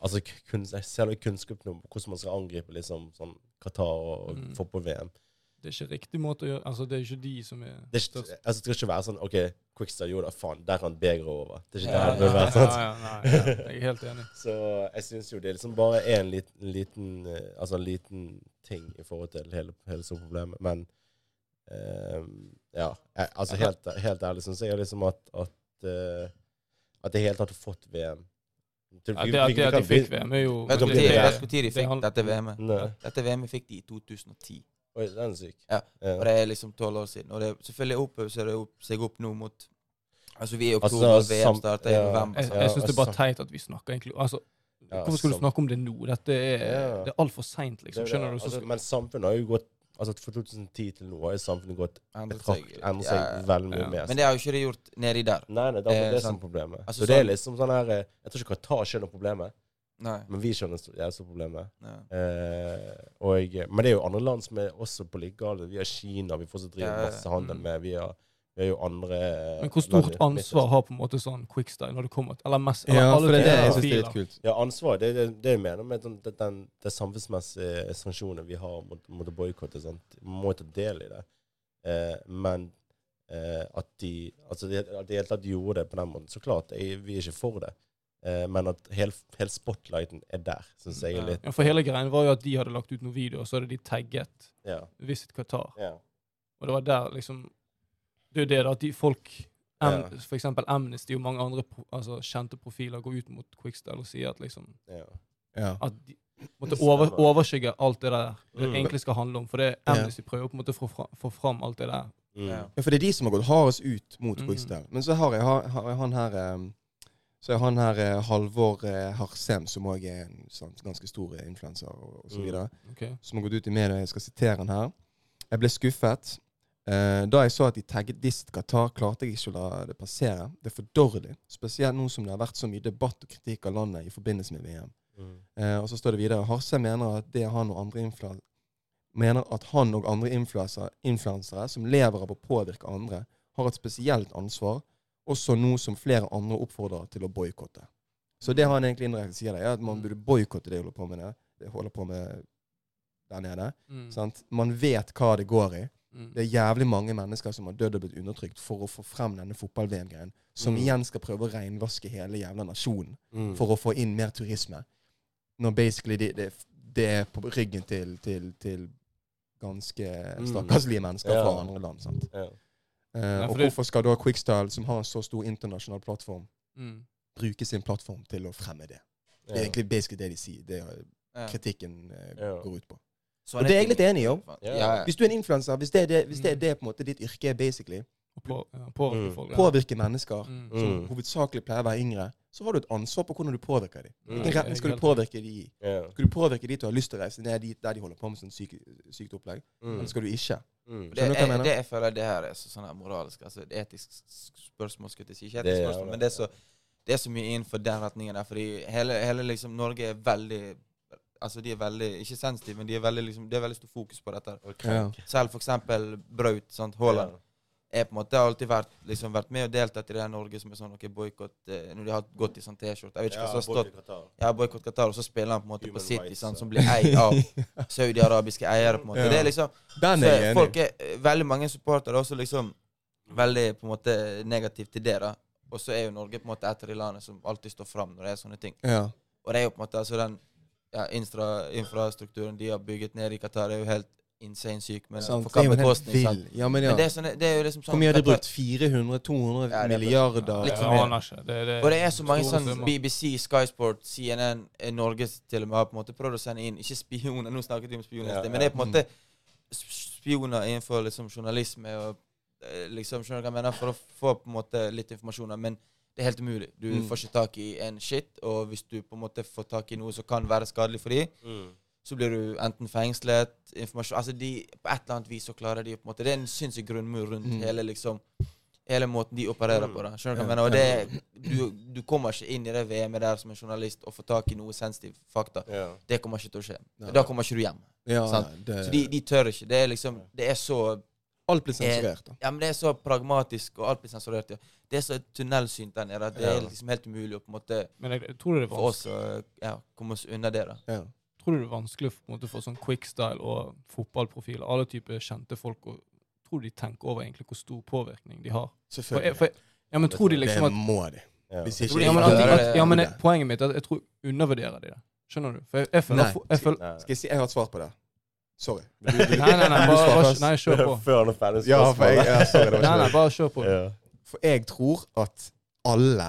altså kun, selve kunnskapen om hvordan man skal angripe liksom, sånn Qatar og, og Mm. fotball-VM Det er ikke riktig måte å gjøre Altså, det er ikke de som er det, er ikke- størst. altså, det skal ikke være sånn OK, Quickstar gjorde det, faen, der kan begeret over. Det er ikke Ja, det det bør være. sant? ja, nei, ja, jeg er helt enig. Så jeg syns jo det er liksom bare en liten, liten eh, Altså en liten ting i forhold til hele, hele sånt problemet. Men um, ja. Jeg, altså helt, helt ærlig syns jeg liksom at at, uh, at det helt tatt har fått VM. Til- Ja, det, at- vi- at de fikk VM, er jo Vet du tid de fikk dette VM-et? Dette VM-et fikk de i 2010. Oi, den er syk. Ja. Ja. Og det er liksom tolv år siden. Og det er selvfølgelig det opp, seg opp nå mot Altså, vi er i Altså, oktober, og VM starter i november. Jeg, jeg syns det er bare altså- teit at vi snakker egentlig Altså, Ja, hvorfor skulle du snakke om det nå? Dette er, Ja. det er altfor seint, liksom. Er Skjønner du? Altså, men samfunnet har jo gått Altså Fra 2010 til nå har jo samfunnet gått Endret seg. endret Ja, seg ja. veldig mye Ja. mer. Men det har jo ikke det gjort nedi der. Nei, nei, det er Eh, det som er problemet. Altså, så det er sånn- liksom sånn her eh, Jeg tror ikke Qatar skjønner problemet, Nei. men vi skjønner st- jeg så problemet. Ja. Eh, og, men det er jo andre land som er også på like galt. Vi har Kina vi fortsatt driver Ja, ja. masse handel Mm. med. Vi har, vi har jo andre men hvor stort land ansvar har på en måte sånn quickstyle når det kommer til Eller mest eller Ja, alle for det det jeg synes det er litt kult. Ja, ansvar. Det er det, det jeg mener med den, den, den, det samfunnsmessige sanksjonen vi har mot, mot å boikotte. Man må ta del i det. Eh, men eh, at de altså de, at de helt tatt gjorde det på den måten. Så klart, jeg, vi er ikke for det. Eh, men at hele hel spotlighten er der, syns jeg er litt Ja, for hele greien var jo at de hadde lagt ut noen videoer, så hadde de tagget Ja. Visit Qatar. ja. Og det var der liksom Det er jo det da, at de folk Am, Ja. For eksempel Amnesty og mange andre altså, kjente profiler går ut mot Quickstyle og sier at liksom ja. Ja. at de måtte over, overskygge alt det der det Mm. egentlig skal handle om. For det er Amnesty prøver på en måte å få få fram alt det der. Mm. Ja. Ja, for det er de som har gått hardest ut mot Mhm. Quickstyle. Men så har jeg, har, har jeg han her um, Så er han her eh, Halvor eh, Harsem, som òg er en sånn, ganske stor eh, influenser, og, og så Mm. videre, som har gått ut i media. Jeg skal sitere han her. Jeg ble skuffet. Eh, da jeg så at de tagget Dist Qatar, klarte jeg ikke å la det passere. Det er for dårlig. Spesielt nå som det har vært så mye debatt og kritikk av landet i forbindelse med VM. Mm. Eh, og så står det videre Harsem mener at det han og andre mener at han og andre influensere som lever av å påvirke andre, har et spesielt ansvar, også nå som flere andre oppfordrer til å boikotte. Så det han egentlig indirekte sier, er at man burde boikotte det de holder på med, det, holder på med der nede. Mm. Sant? Man vet hva det går i. Mm. Det er jævlig mange mennesker som har dødd og blitt undertrykt for å få frem denne fotball-VM-greien, som Mm. igjen skal prøve å reinvaske hele jævla nasjonen Mm. for å få inn mer turisme. Når basically det, det, det er på ryggen til, til, til ganske Mm. stakkarslige mennesker fra andre land. sant? Ja. Eh, for og hvorfor skal da Quickstyle, som har en så stor internasjonal plattform, Mm. bruke sin plattform til å fremme det? Det er egentlig basically det de sier. Det er kritikken eh, går ut på. Så Og det er jeg litt enig i. Ja, Ja. ja. Hvis du er en influenser, hvis det er det, hvis det, er Mm. det på en måte ditt yrke er basically, på, ja, påvirke Mm. folk. ja. påvirke mennesker Mm. som Mm. hovedsakelig pleier å være yngre, så har du et ansvar på hvordan du påvirker dem. Mm. Hvilken retning skal du påvirke dem i? Skal du påvirke dem til å ha lyst til å reise ned dit der de holder på med sånn syk, sykt opplegg? Mm. Eller skal du ikke? Mm. Det, du hva jeg mener? det jeg føler det her er så, sånn her moralsk altså et etisk spørsmål. skulle jeg si. Ikke Det etisk spørsmål, men det er, så, det er så mye innenfor den retningen der. Fordi hele, hele liksom Norge er veldig Altså de er veldig Ikke sensitive, men de er veldig, liksom, det er veldig stor fokus på dette. Okay. Ja. Selv for eksempel Braut, sant, Haaland, er på en måte alltid vært, liksom, vært med og deltatt i det her Norge som er sånn ok, boikott eh, Når de har gått i sånn T-skjorte. Jeg vet ikke hva som har stått. Ja, boikott Qatar, og så spiller han på en måte Human på City, rights, sant, som blir eid av saudi-arabiske eiere. på en måte. Ja. Det er liksom Den så er jeg enig folk i. er, eh, veldig mange supportere er også liksom veldig på en måte negative til det. da. Og så er jo Norge på en måte et av de landene som alltid står fram når det er sånne ting. Ja. Og det er jo på en måte altså den ja, infra, infrastrukturen de har bygget ned i Qatar, er jo helt insane syk. Men Sant. for hva bekostning? sant? Ja, men ja. Men det er, sånn, det er jo liksom sånn Hvor mye har de brukt? 400-200 Ja, det er milliarder? litt for mye. Ja. Det, det, Og det er så mange sånn. BBC, Sky Sport, CNN, eh, Norge til og med har på en måte prøvd å sende inn Ikke spioner, nå snakket vi om spioner, Ja, ja. men det er på en måte spioner innenfor liksom journalisme og eh, liksom, skjønner du hva jeg mener, for å få på en måte litt informasjon. Men det er helt umulig. Du Mm. får ikke tak i en shit, og hvis du på en måte får tak i noe som kan være skadelig for dem, Mm. Så blir du enten fengslet informasjon, altså de, På et eller annet vis så klarer de på en måte Det er en sinnssyk grunnmur rundt Mm. hele liksom Hele måten de opererer Mm. på. da Skjønner du hva jeg mener? Og det, du, du kommer ikke inn i det VM-et der som en journalist og får tak i noe sensitiv fakta. Ja. Det kommer ikke til å skje. Nei. Da kommer ikke du hjem. Ja, Sant. det, Så de, de tør ikke. Det er liksom Det er så alt blir sensurert. da. Ja, men det er så pragmatisk, og alt blir sensurert. Ja. Det er så tunnelsynt der nede at det er liksom helt umulig å på en måte Men jeg tror det er for oss å ja, komme oss unna det. da Ja. Tror du det er vanskelig på en måte, for sånn quickstyle og fotballprofiler, alle typer kjente folk, og tror de tenker over egentlig hvor stor påvirkning de har? Selvfølgelig. for, ja, men tror de liksom det må de. Ja. Tror men, at, at, ja, men jeg, Poenget mitt er at jeg tror undervurderer de det. Skjønner du? For jeg, jeg føler, Nei. jeg føler. Skal jeg si jeg har et svar på det? Sorry. Nei, nei, nei, bare, bare, nei kjør på. Før han er ferdig Ja, for jeg, ja, sorry, Nei, nei, bare kjør på. Ja. For jeg tror at alle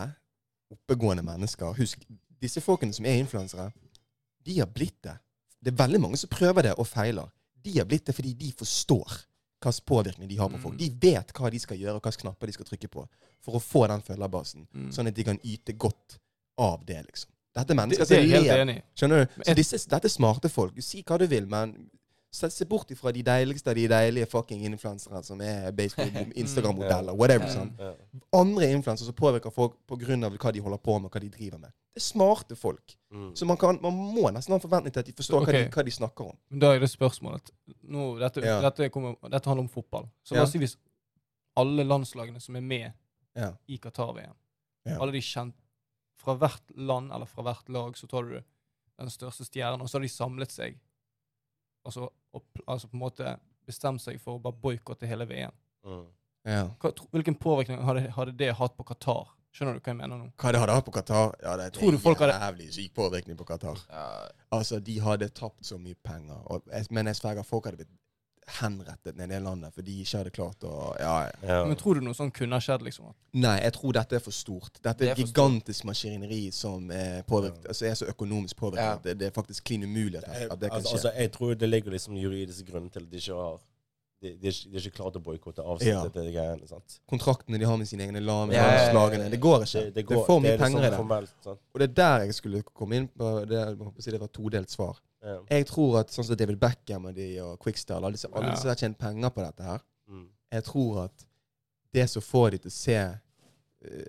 oppegående mennesker Husk, disse folkene som er influensere, de har blitt det. Det er veldig mange som prøver det og feiler. De har blitt det fordi de forstår hvilken påvirkning de har på folk. Mm. De vet hva de skal gjøre, og hvilke knapper de skal trykke på for å få den følgerbasen, Mm. sånn at de kan yte godt av det, liksom. Dette er mennesker er som lever. Skjønner du? Så disse, dette er smarte folk. Du Si hva du vil, men se, se bort ifra de deiligste av de deilige fucking influensere som er Instagram-modeller, whatever. Sånn. Andre influensere som påvirker folk på grunn av hva de holder på med, hva de driver med. Det er smarte folk. Mm. Så man, kan, man må nesten ha en forventning til at de forstår okay. hva, de, hva de snakker om. Men da er det spørsmålet Nå, dette, Ja. dette, kommer, dette handler om fotball. Så Ja. la oss si hvis alle landslagene som er med Ja. i Qatar-VM Ja. Alle de kjent Fra hvert land eller fra hvert lag så tar du den største stjernen, og så har de samlet seg. Altså, og, altså på en måte bestemt seg for å bare boikotte hele VM. Mm. Ja. Hva, hvilken påvirkning hadde, hadde det hatt på Qatar? Skjønner du hva jeg mener nå? Hva det hadde hatt på Qatar? Ja, det Tror du folk er en jævlig syk påvirkning på Qatar. Ja, Altså, de hadde tapt så mye penger. Og, men jeg sverger folk hadde blitt henrettet nede i landet, for de ikke hadde klart å Ja, ja. Ja. Men tror du noe sånt kunne ha skjedd, liksom? Nei, jeg tror dette er for stort. Dette er er et for stort. gigantisk maskineri som er, påvirket, Ja. altså er så økonomisk påvirket Ja. at det, det er faktisk klin umulig at, at det kan altså, skje. altså, jeg tror det ligger liksom juridiske grunner til at de ikke har De, de, er, ikke, de er ikke klare til å boikotte avsettet. Ja. greiene. sant? Kontraktene de har med sine egne lag, Ja, ja, ja, ja. Det går ikke. Det, Det, går, er for mye penger i det. formelt. Og det er der jeg skulle komme inn på det, det var todelt svar. Jeg tror at sånn som David Beckham og de og Quickstyle, alle disse, alle Ja. har tjent penger på dette her. Mm. Jeg tror at det som får de til å se eh,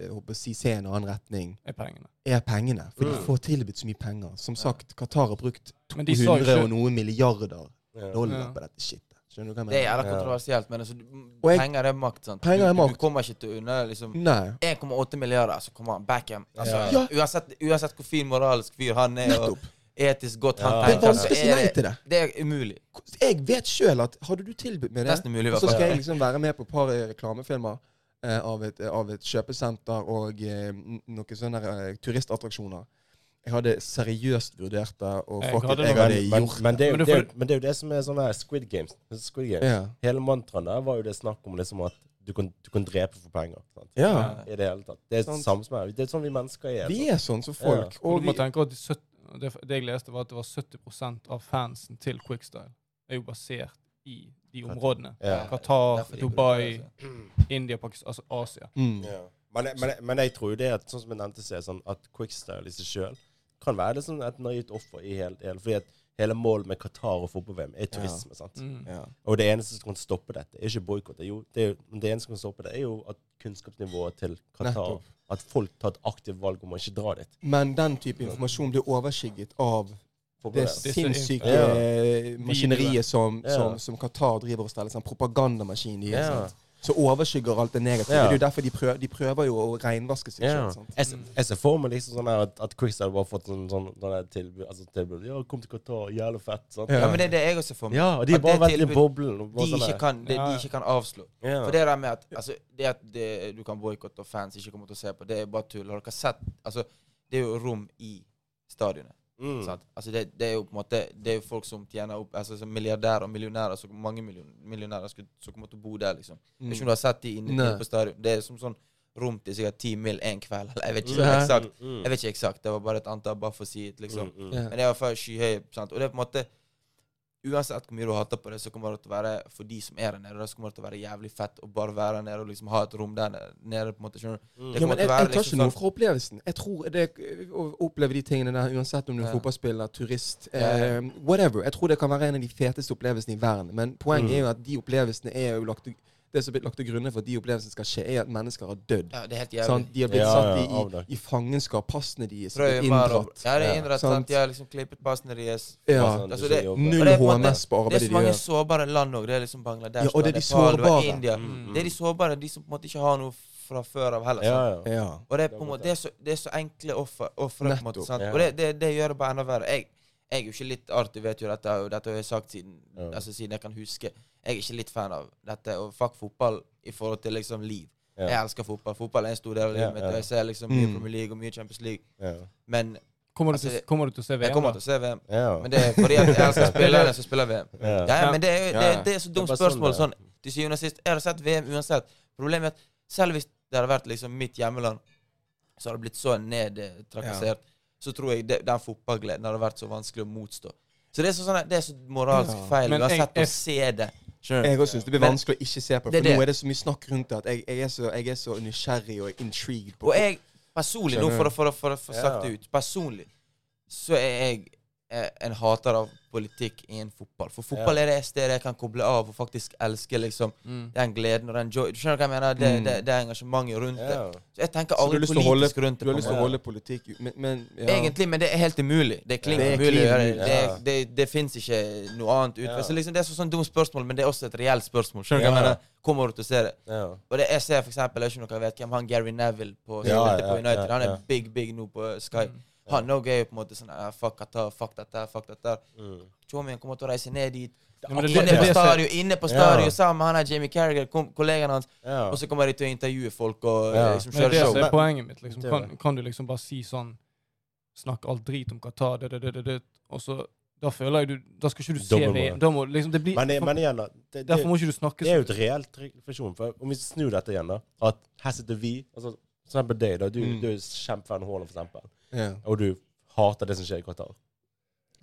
jeg håper å si, se en annen retning, er pengene? er pengene. For de Mm. får tilbudt så mye penger. Som sagt, Qatar har brukt Men de sa jo 100 og noe milliarder dollar på dette shitet. Skjønner du hva Det er jeg jævla kontroversielt, men altså, jeg- penger er makt. sant? Penger er Du, du kommer ikke til å unna liksom 1,8 milliarder, så kommer han Backham. Altså, Ja. uansett, uansett hvor fin moralsk fyr han er, og Nettopp. Etisk godt han Ja. Det er vanskelig å si nei til det. det er umulig. Jeg vet sjøl at hadde du tilbudt meg det, hvert så skal jeg liksom være med på et par eh, reklamefilmer eh, av, et, av et kjøpesenter og eh, noen sånne eh, turistattraksjoner. Jeg hadde seriøst vurdert det, og Jeg hadde jeg hadde Men, gjort men, det er jo, Men det er men det er jo det som er sånn her Squid Games. Squid Games. Ja. Hele mantraen der var jo det snakk om liksom at du kan, du kan drepe for penger. Sant? ja. I det hele tatt. Det er sånn. er. Det er sånn vi mennesker er. Vi er sånn som folk. Og Og du må vi, tenke at de 70, det, det jeg leste, var at det var 70% av fansen til Quickstyle er jo basert i de områdene. Ja. Qatar, Dubai, India, Pakistan, altså Asia. mm. Ja. Men, men, men jeg tror jo det at sånn som jeg nevnte, så er sånn at quickstyle i seg sjøl kan være det sånn et naivt offer i hele, hele Fordi at hele målet med Qatar og fotball-VM er turisme. sant? Mm. ja. Og det eneste som kan stoppe dette, er ikke boikott. Det, det, det eneste som kan stoppe det, er jo at kunnskapsnivået til Qatar At folk tar et aktivt valg om å ikke dra dit. Men den type informasjon blir overskygget av det sinnssyke Ja. maskineriet som, Ja. som, som Qatar driver og steller. Sånn propagandamaskin i. Ja. sant? Så overskygger alt det negative. Ja. Det er jo derfor de prøver, de prøver jo å renvaske seg Ja. selv. Sant? Jeg, ser- jeg ser for meg liksom sånn at, at Chris hadde bare fått sånn, sånn, sånn tilbud, altså tilbud. Ja, kom til Qatar, jævlig fett. Sant? Ja. Ja, men det er det jeg også får med. Ja, og de er har bare veldig vært i boblen. De sånn ikke kan, det, de ikke kan avslå. ja. For det der med at altså, det at det, du kan boikotte og fans ikke kommer til å se på, det er bare tull. Har dere sett Altså, det er jo rom i stadionet. Mm. Altså det, det er jo på en måte Det er jo folk som tjener opp Altså milliardærer og millionærer, så mange million, millionærer skulle, som kommer til å bo der, liksom. mm. ikke om du har sett de inne, på stadion. Det er som sånn rom til sikkert ti mil en kveld. Eller jeg vet ikke Nei. eksakt. Mm, mm. Jeg vet ikke eksakt. Det var bare et antall, bare for å si det, liksom. Mm, mm. Men det er i hvert fall skyhøye. Og det er på en måte Uansett hvor mye du hater på det, så kommer det til å være for de som er der nede, så kommer det til å være jævlig fett å bare være der nede og liksom ha et rom der nede. på en måte, skjønner du? Mm. Det Ja, kommer men jeg, jeg tar liksom ikke noe sånn- fra opplevelsen. Jeg tror det Å oppleve de tingene der, uansett om du er Ja. fotballspiller, turist, Ja, ja. eh, whatever. Jeg tror det kan være en av de feteste opplevelsene i verden. Men poenget Mm. er jo at de opplevelsene er jo lagt til Det som er blitt lagt til grunne for at de opplevelsene skal skje, er at mennesker har dødd. Ja, det er helt jævlig. Sånn? De har blitt Ja, satt ja, i, i, i fangenskap. Passene deres er inndratt. Ja, det er inndratt. sant. De har liksom klippet passene deres. Ja. Altså, det- Null HMS på arbeidet de gjør. Det er så mange sårbare land òg. Det er liksom Bangladesh, Ja, og det er de Nepal, sårbare. India. Mm. Det er de sårbare, de som på en måte ikke har noe fra før av heller. Ja, sant? ja. Ja. Og det er, på en måte, det er, så, det er så enkle offer. ofre. Og det, det, det gjør det bare enda verre. Jeg, jeg er jo ikke litt artig, vet jo dette, og dette har jeg sagt siden, Ja. altså, siden jeg kan huske. Jeg er ikke litt fan av dette. Og fuck fotball i forhold til liksom liv. Ja. Jeg elsker fotball. Fotball er en stor del av Ja, livet mitt. ja. Og jeg ser liksom mye Mm. Premier League og mye Champions League. Ja. Men Kommer, du Altså, til, kommer du til å se VM? jeg kommer da? til å se VM. Ja. Men det er fordi at jeg elsker spillerne som spiller VM. Ja. Ja, ja, men det er, det, er, det er så dumt Det er spørsmål. sånn Sånn, til syvende og sist. Jeg har sett VM uansett. Problemet er at selv hvis det hadde vært liksom mitt hjemmeland, så hadde det blitt så nedtrakassert, så tror jeg det, den fotballgleden hadde vært så vanskelig å motstå. Så det er så, sånn, det er så moralsk Ja. feil Men har uansett å se det. Skjønner? Jeg også syns det blir vanskelig å ikke se på det. Det For nå er det så mye snakk rundt det at jeg, jeg, er, så, jeg er så nysgjerrig og intrigued på Og jeg personlig, nå Skjønner for å, for, å- få sagt det ut Personlig så er jeg en hater av politikk i en fotball. For fotball Ja. er det stedet jeg kan koble av og faktisk elske liksom Mm. den gleden og den joy. Du skjønner hva jeg mener? Det, Mm. det, det engasjementet rundt det. Så jeg tenker aldri holde, politisk rundt du har lyst til å holde politikk Men, men ja. Egentlig, men det er helt umulig. Det er klink Det umulig å gjøre det. Det, det, det fins ikke noe annet utvei. Ja. Så liksom, det er så sånn dumt spørsmål, men det er også et reelt spørsmål. Skjønner du hva jeg mener? Kommer du til å se det? Ja. Og det, jeg ser for eksempel, jeg vet ikke om dere vet hvem han Gary Neville på, Ja, på United. ja, Han er big, big nå på Sky. Mm. Han òg er jo på en måte sånn ah, Fuck Qatar, fuck dette, fuck dette. Mm. Chomien kommer til å reise ned dit. Han er Inne på stadion, inne på stadion sammen med han er Jamie Carragher, kollegaen hans, og så kommer de til å intervjue folk og liksom er kjøre show. Det er poenget mitt. liksom. Kan, kan du liksom bare si sånn Snakk all drit om Qatar, det, det, det, det, det, og så Da føler jeg du Da skal ikke du se. VM. Da må liksom det blir Men, det- men igjen, da. Det, det, Derfor må ikke du snakke det er jo et reelt refleksjon. For om vi snur dette igjen, da. At her sitter vi altså, For eksempel deg, da. Du, Mm. du er kjempefan av Haaland, for eksempel. Ja. Og du hater det som skjer i Qatar.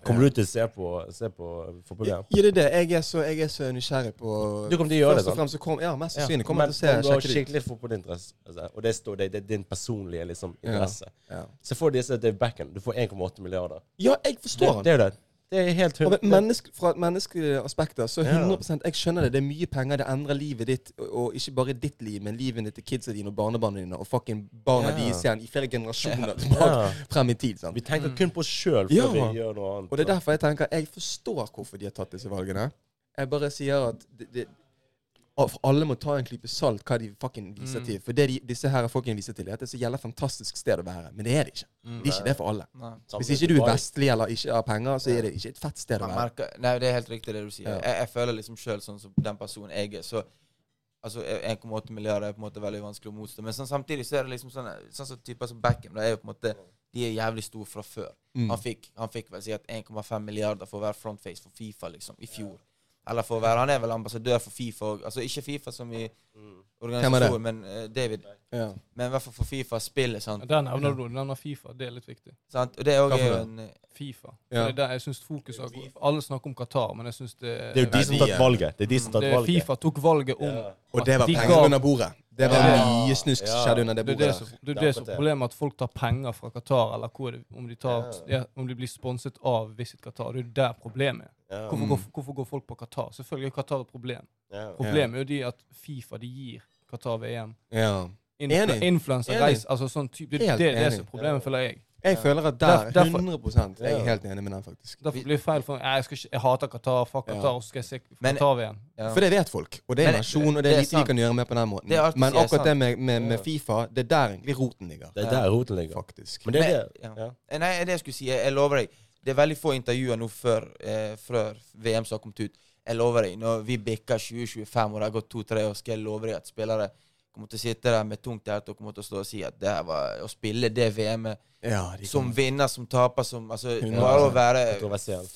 Kommer du til å se på, se på fotball-VM? Ja, det er det. Jeg er så, jeg er så nysgjerrig på Du kommer til å gjøre det, sant? kom, Ja, mest sannsynlig Ja. men, til å du har det skikkelig fotballinteresse, altså, og det står det, det er din personlige liksom, interesse. Ja. Se for deg disse Dave backen. Du får 1,8 milliarder. ja, jeg forstår det, det er det. Det er helt hundre- menneske, fra et menneskelig aspekt så 100% Jeg skjønner det. Det er mye penger. Det endrer livet ditt. Og, og ikke bare ditt liv, men livet til kidsa dine og barnebarna dine. Og fucking barna yeah. deres igjen i flere generasjoner tilbake frem i tid. sant? Vi tenker kun på oss sjøl før Ja. vi gjør noe annet. Og det er derfor jeg tenker Jeg forstår hvorfor de har tatt disse valgene. Jeg bare sier at det, det, for alle må ta en klype salt hva de fucking viser Mm. til. For det de, disse her folkene viser til, er at det er så jævla fantastisk sted å være. Men det er det ikke. Mm. Det er ikke det for alle. Nei. Hvis ikke du er vestlig eller ikke har penger, så er det ikke et fett sted å være. merker, nei, det er helt riktig det du sier. Ja. Jeg, jeg føler liksom sjøl sånn som den personen jeg er, så Altså 1,8 milliarder er på en måte veldig vanskelig å motstå. Men sånn, samtidig så er det liksom sånn Sånn som typer som Beckham, da er jo på en måte De er jævlig store fra før. Mm. Han fikk, han fikk vel sikkert 1,5 milliarder for å være frontface for Fifa, liksom, i fjor. Eller for å være Han er vel ambassadør for Fifa. Altså ikke Fifa som i Mm. organisasjon, men uh, David. Ja. Men i hvert fall for Fifa spillet, sant. Der nevner du nevner Fifa. Det er litt viktig. sant? Og det er Hva for en eh, Fifa. Ja. Det er der jeg synes fokus er Alle snakker om Qatar, men jeg syns det Det er jo de som tatt valget. Det er de som tatt er valget. Fifa tok valget om Ja. Og det var De penger under bordet. Det var Ja. mye snusk som skjedde under det Det er bordet. det som, det er Det som er problemet, at folk tar penger fra Qatar, eller hvor det, om, de tar, om de blir sponset av Visit Qatar. Det er jo der problemet er. Ja. Hvorfor, Mm. hvorfor går folk på Qatar? Selvfølgelig er Qatar et problem. Ja. Problemet er jo de at Fifa de gir Qatar VM. Ja. Influ Enig. Influencer Enig. reis, altså sånn type, det, det, det er det som er problemet, føler jeg. Jeg føler at der, Der- derfor- 100 Jeg er helt enig med den, faktisk. Derfor blir det feil for jeg, skal ikke, jeg hater Qatar, fuck Ja. Qatar, og så skal jeg se Qatar-VM. ja. For det vet folk. Og det er nasjon, og det er lite vi kan gjøre med på den måten. Men akkurat det med, med, med Fifa, det er der egentlig roten ligger. Det er der roten ligger. Faktisk. Men det er det. ja. Ja. Eh, Nei, det jeg skulle si, jeg, jeg lover deg Det er veldig få intervjuer nå før, eh, før VM som har kommet ut. Jeg lover deg, når vi bikker 2025 og det har gått to-tre år, skal jeg love deg at spillere kommer til å sitte der med tungt hjerte og kommer til å stå og si at det her var å spille det VM-et Ja, de som vinner, som taper, som Altså, bare å være det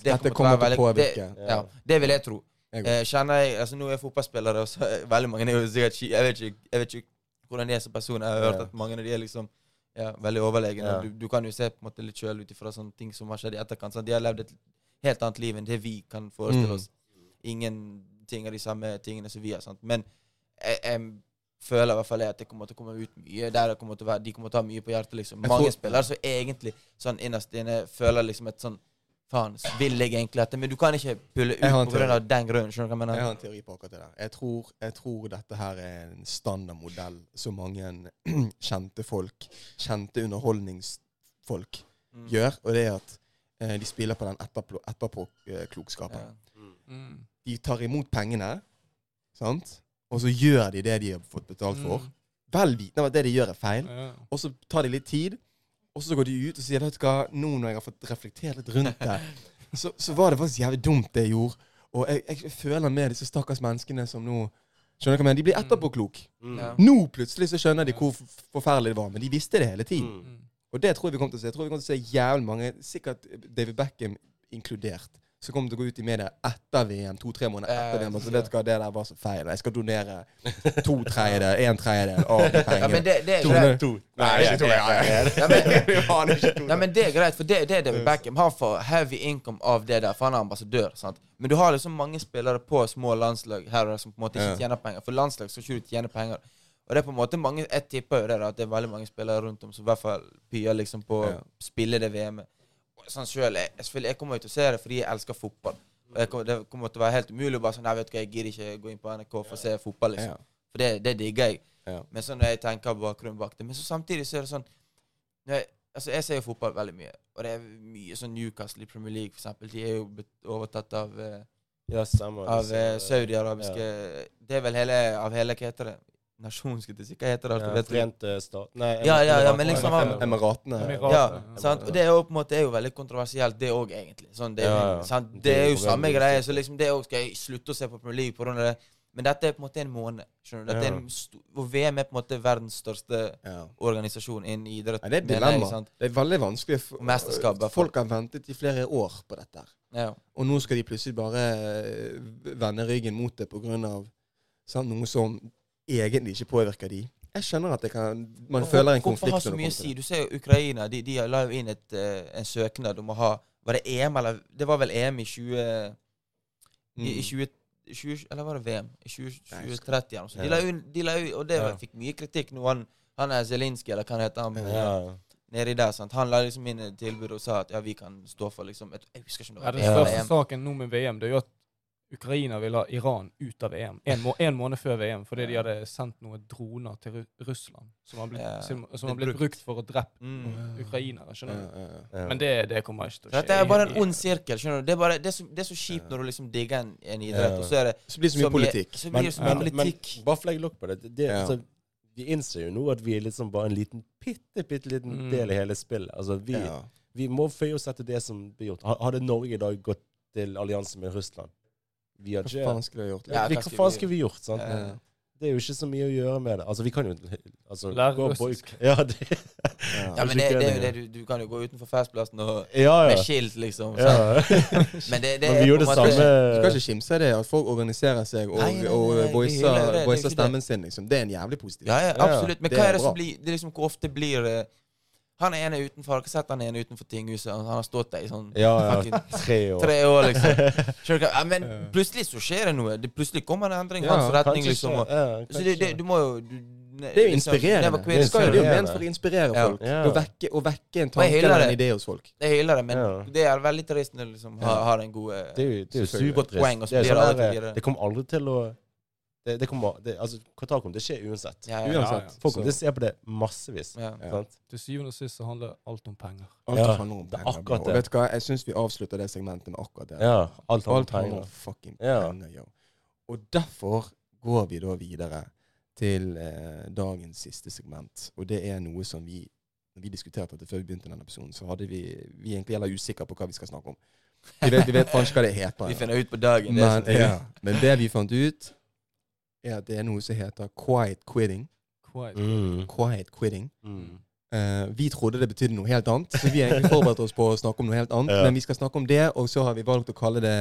Dette kommer til å være veldig-. Det, ja, det vil jeg tro. Jeg Eh, kjenner jeg, altså Nå er jeg fotballspillere, og så er veldig mange er jo sikkert ikke- jeg vet, ikke, jeg vet ikke hvordan de er som personer. Jeg har hørt Ja. at mange av de er liksom ja, veldig overlegne. Ja. Du, du kan jo se på en måte litt sjøl ut ifra sånne ting som har skjedd i etterkant. Sånn. De har levd et helt annet liv enn det vi kan forestille Mm. Ingenting av de samme tingene som vi har. Sant? Men jeg, jeg føler i hvert fall at det kommer til å komme ut mye der det kommer til å være, de kommer til å ha mye på hjertet. liksom. Mange tror- spillere som egentlig sånn innerst inne føler liksom et sånn Faen, vil jeg egentlig dette? Men du kan ikke pulle ut pga. den grunnen. Skjønner du hva jeg mener? Jeg har en teori på akkurat det der. Jeg tror, jeg tror dette her er en standardmodell som mange kjente folk, kjente underholdningsfolk, Mm. gjør. Og det er at eh, de spiller på den etterpå- etterpåklokskapen. Ja. Mm. De tar imot pengene, sant? og så gjør de det de har fått betalt for. Mm. Vel vitende om at det de gjør, er feil. Ja. Og så tar de litt tid, og så går de ut og sier vet du hva, nå når jeg har fått reflektert litt rundt det, så, så var det faktisk jævlig dumt det jeg gjorde. Og jeg, jeg føler med disse stakkars menneskene som nå Skjønner du hva jeg mener? De blir etterpåklok. Mm. Ja. Nå plutselig så skjønner de hvor forferdelig det var, men de visste det hele tiden. Mm. Mm. Og det tror jeg vi kommer til å se. Jeg tror vi kommer til å se jævlig mange, sikkert David Beckham inkludert, som kommer til å gå ut i media etter VM, to-tre måneder etter VM. Så vet du hva, det der var så feil. Jeg skal donere to tredjedeler, en tredjedel av de Ja, men pengene. det, det er greit. To. Nei, ikke to. Ikke. Nei, men det er greit, for det, det er David Beckham. Han får heavy income av det der, for han er ambassadør. sant? Men du har liksom mange spillere på små landslag her og der som på en måte ikke tjener penger. For landslag skal ikke du tjene penger. Og det er på en måte mange, Jeg tipper jo det da, at det er veldig mange spillere rundt om som i hvert fall pyer liksom på å spille det VM-et. Sånn selv, jeg, selvfølgelig, jeg kommer jo til å se det fordi jeg elsker fotball. Og jeg kommer, Det kommer til å være helt umulig å bare sånn Nei, vet du hva, jeg gidder ikke gå inn på NRK for å se fotball, liksom. Ja. For det, det digger jeg. Ja. Men sånn når jeg tenker bakgrunnen bak det Men så samtidig så er det sånn når jeg, Altså Jeg ser jo fotball veldig mye, og det er mye sånn Newcastle i Premier League, for eksempel. De er jo overtatt av, eh, Ja, av Saudi-arabiske ja. Det er vel hele av hele Hva heter det? Nasjon, skulle jeg si. Hva heter det? Ja, vet? Forente stat... Nei, Ja, ja, ja, men liksom han- Emiratene. Ja, sant? Og det er jo på en måte jo veldig kontroversielt, det òg, egentlig. Sånn, det, Ja? Det er jo samme greie. Så liksom det òg skal jeg slutte å se på Premier League pga. det. Men dette er på en måte en måned. Skjønner du? Dette er en og VM er på en måte verdens største organisasjon innen idrett. Ja, det er et dilemma. Det er veldig vanskelig. for-. Folk har ventet i flere år på dette. Ja. Og nå skal de plutselig bare eh, vende ryggen mot det pga. noe som egentlig ikke påvirker de. Jeg skjønner at det kan, man Hvorfor- føler en konflikt. Hvorfor har så mye å si? Du ser jo Ukraina. De, de la jo inn et, eh, en søknad om å ha Var det EM, eller Det var vel EM i 20... I, i Mm. 20, 20 eller var det VM? I 20, 2030 eller noe sånt. De la jo, og det Ja. fikk mye kritikk nå. Han, han er Zelinskyj, eller hva heter han? Ja. Nedi der, sant? Han la liksom inn et tilbud og sa at ja, vi kan stå for liksom et, Jeg husker ikke om det Ja, var den Ja. største saken nå med VM det er jo at Ukraina vil ha Iran ut av VM en, må en måned før VM fordi de hadde sendt noen droner til Ru Russland som har blitt, som, som har blitt brukt. brukt for å drepe Mm. ukrainere. Skjønner du? Men det, det kommer ikke til å skje. Dette er bare en ond sirkel. skjønner du? Det er, bare, det er, så, det er så kjipt når du liksom digger en, en idrett, og så er det Så blir det så mye politikk. Så blir Men, det så mye men politikk. bare legge lokk på det, det, det altså, Vi innser jo nå at vi er liksom bare en liten bitte, bitte liten Mm. del i hele spillet. Altså, vi, Ja. vi må føye oss etter det som blir gjort. Hadde Norge i dag gått til allianse med Russland Vi hadde Hva faen skulle vi gjort? Ja, vi, hva faen skulle vi gjort? sant? Ja. Ja. Det er jo ikke så mye å gjøre med det. Altså, vi kan jo altså, Lære gå russisk. Ja, det, Ja. Ja, men det, det er jo det. det du, du kan jo gå utenfor festplassen og ja. med skilt, liksom. ja. Men det, det Men vi gjorde det samme Du skal ikke kimse det at folk organiserer seg og, Nei, nei, nei, og voicer, det, det er voicer stemmen sin. Liksom. Det er en jævlig positiv. Ja, ja, Ja, absolutt. Men hva er det som blir Det liksom hvor ofte blir eh, Han ene er utenfor. Har dere sett han ene utenfor tinghuset? Han han har stått der i sånn Ja, ja. fucking Tre år. tre år, liksom. Ja, men plutselig så skjer det noe. Det, plutselig kommer en endring i hans retning, liksom. Og, ja, så det, det, du må jo du, ne- Det er jo inspirerende. Liksom, Det, skal, det er jo ment for å inspirere folk. Ja. Og, vekke, å, vekke en tanke eller en idé hos folk. Jeg hyller det, men Ja. det er veldig trist når du liksom har, har en god eh, Det er jo, det er jo så Det, det sånn der, videre. det kommer aldri til å det, det kommer, det, altså, Qatar kommer til å skje uansett. ja, ja, Ja, Uansett. ja. Folk kommer til å se på det massevis. ja. Ja. Til syvende og sist så handler alt om penger. Alt Ja, handler om er penger. akkurat det. Og vet du hva? Jeg syns vi avslutter det segmentet med akkurat det. Ja, alt handler om Alt handler om fucking Ja. penger, yo. Og derfor går vi da videre til eh, dagens siste segment. Og det er noe som vi når vi diskuterte dette før vi begynte denne episoden, så hadde vi vi egentlig gjelder usikre på hva vi skal snakke om. Vi vet, vi vet ikke hva det heter. Vi finner ut på dagen. Men, det, ja. Men det vi fant ut, er at det er noe som heter quiet quitting. Quiet. Mm. Quiet quitting. Mm. Uh, vi trodde det betydde noe helt annet, så vi har egentlig forberedt oss på å snakke om noe helt annet. Ja. Men vi skal snakke om det, og så har vi valgt å kalle det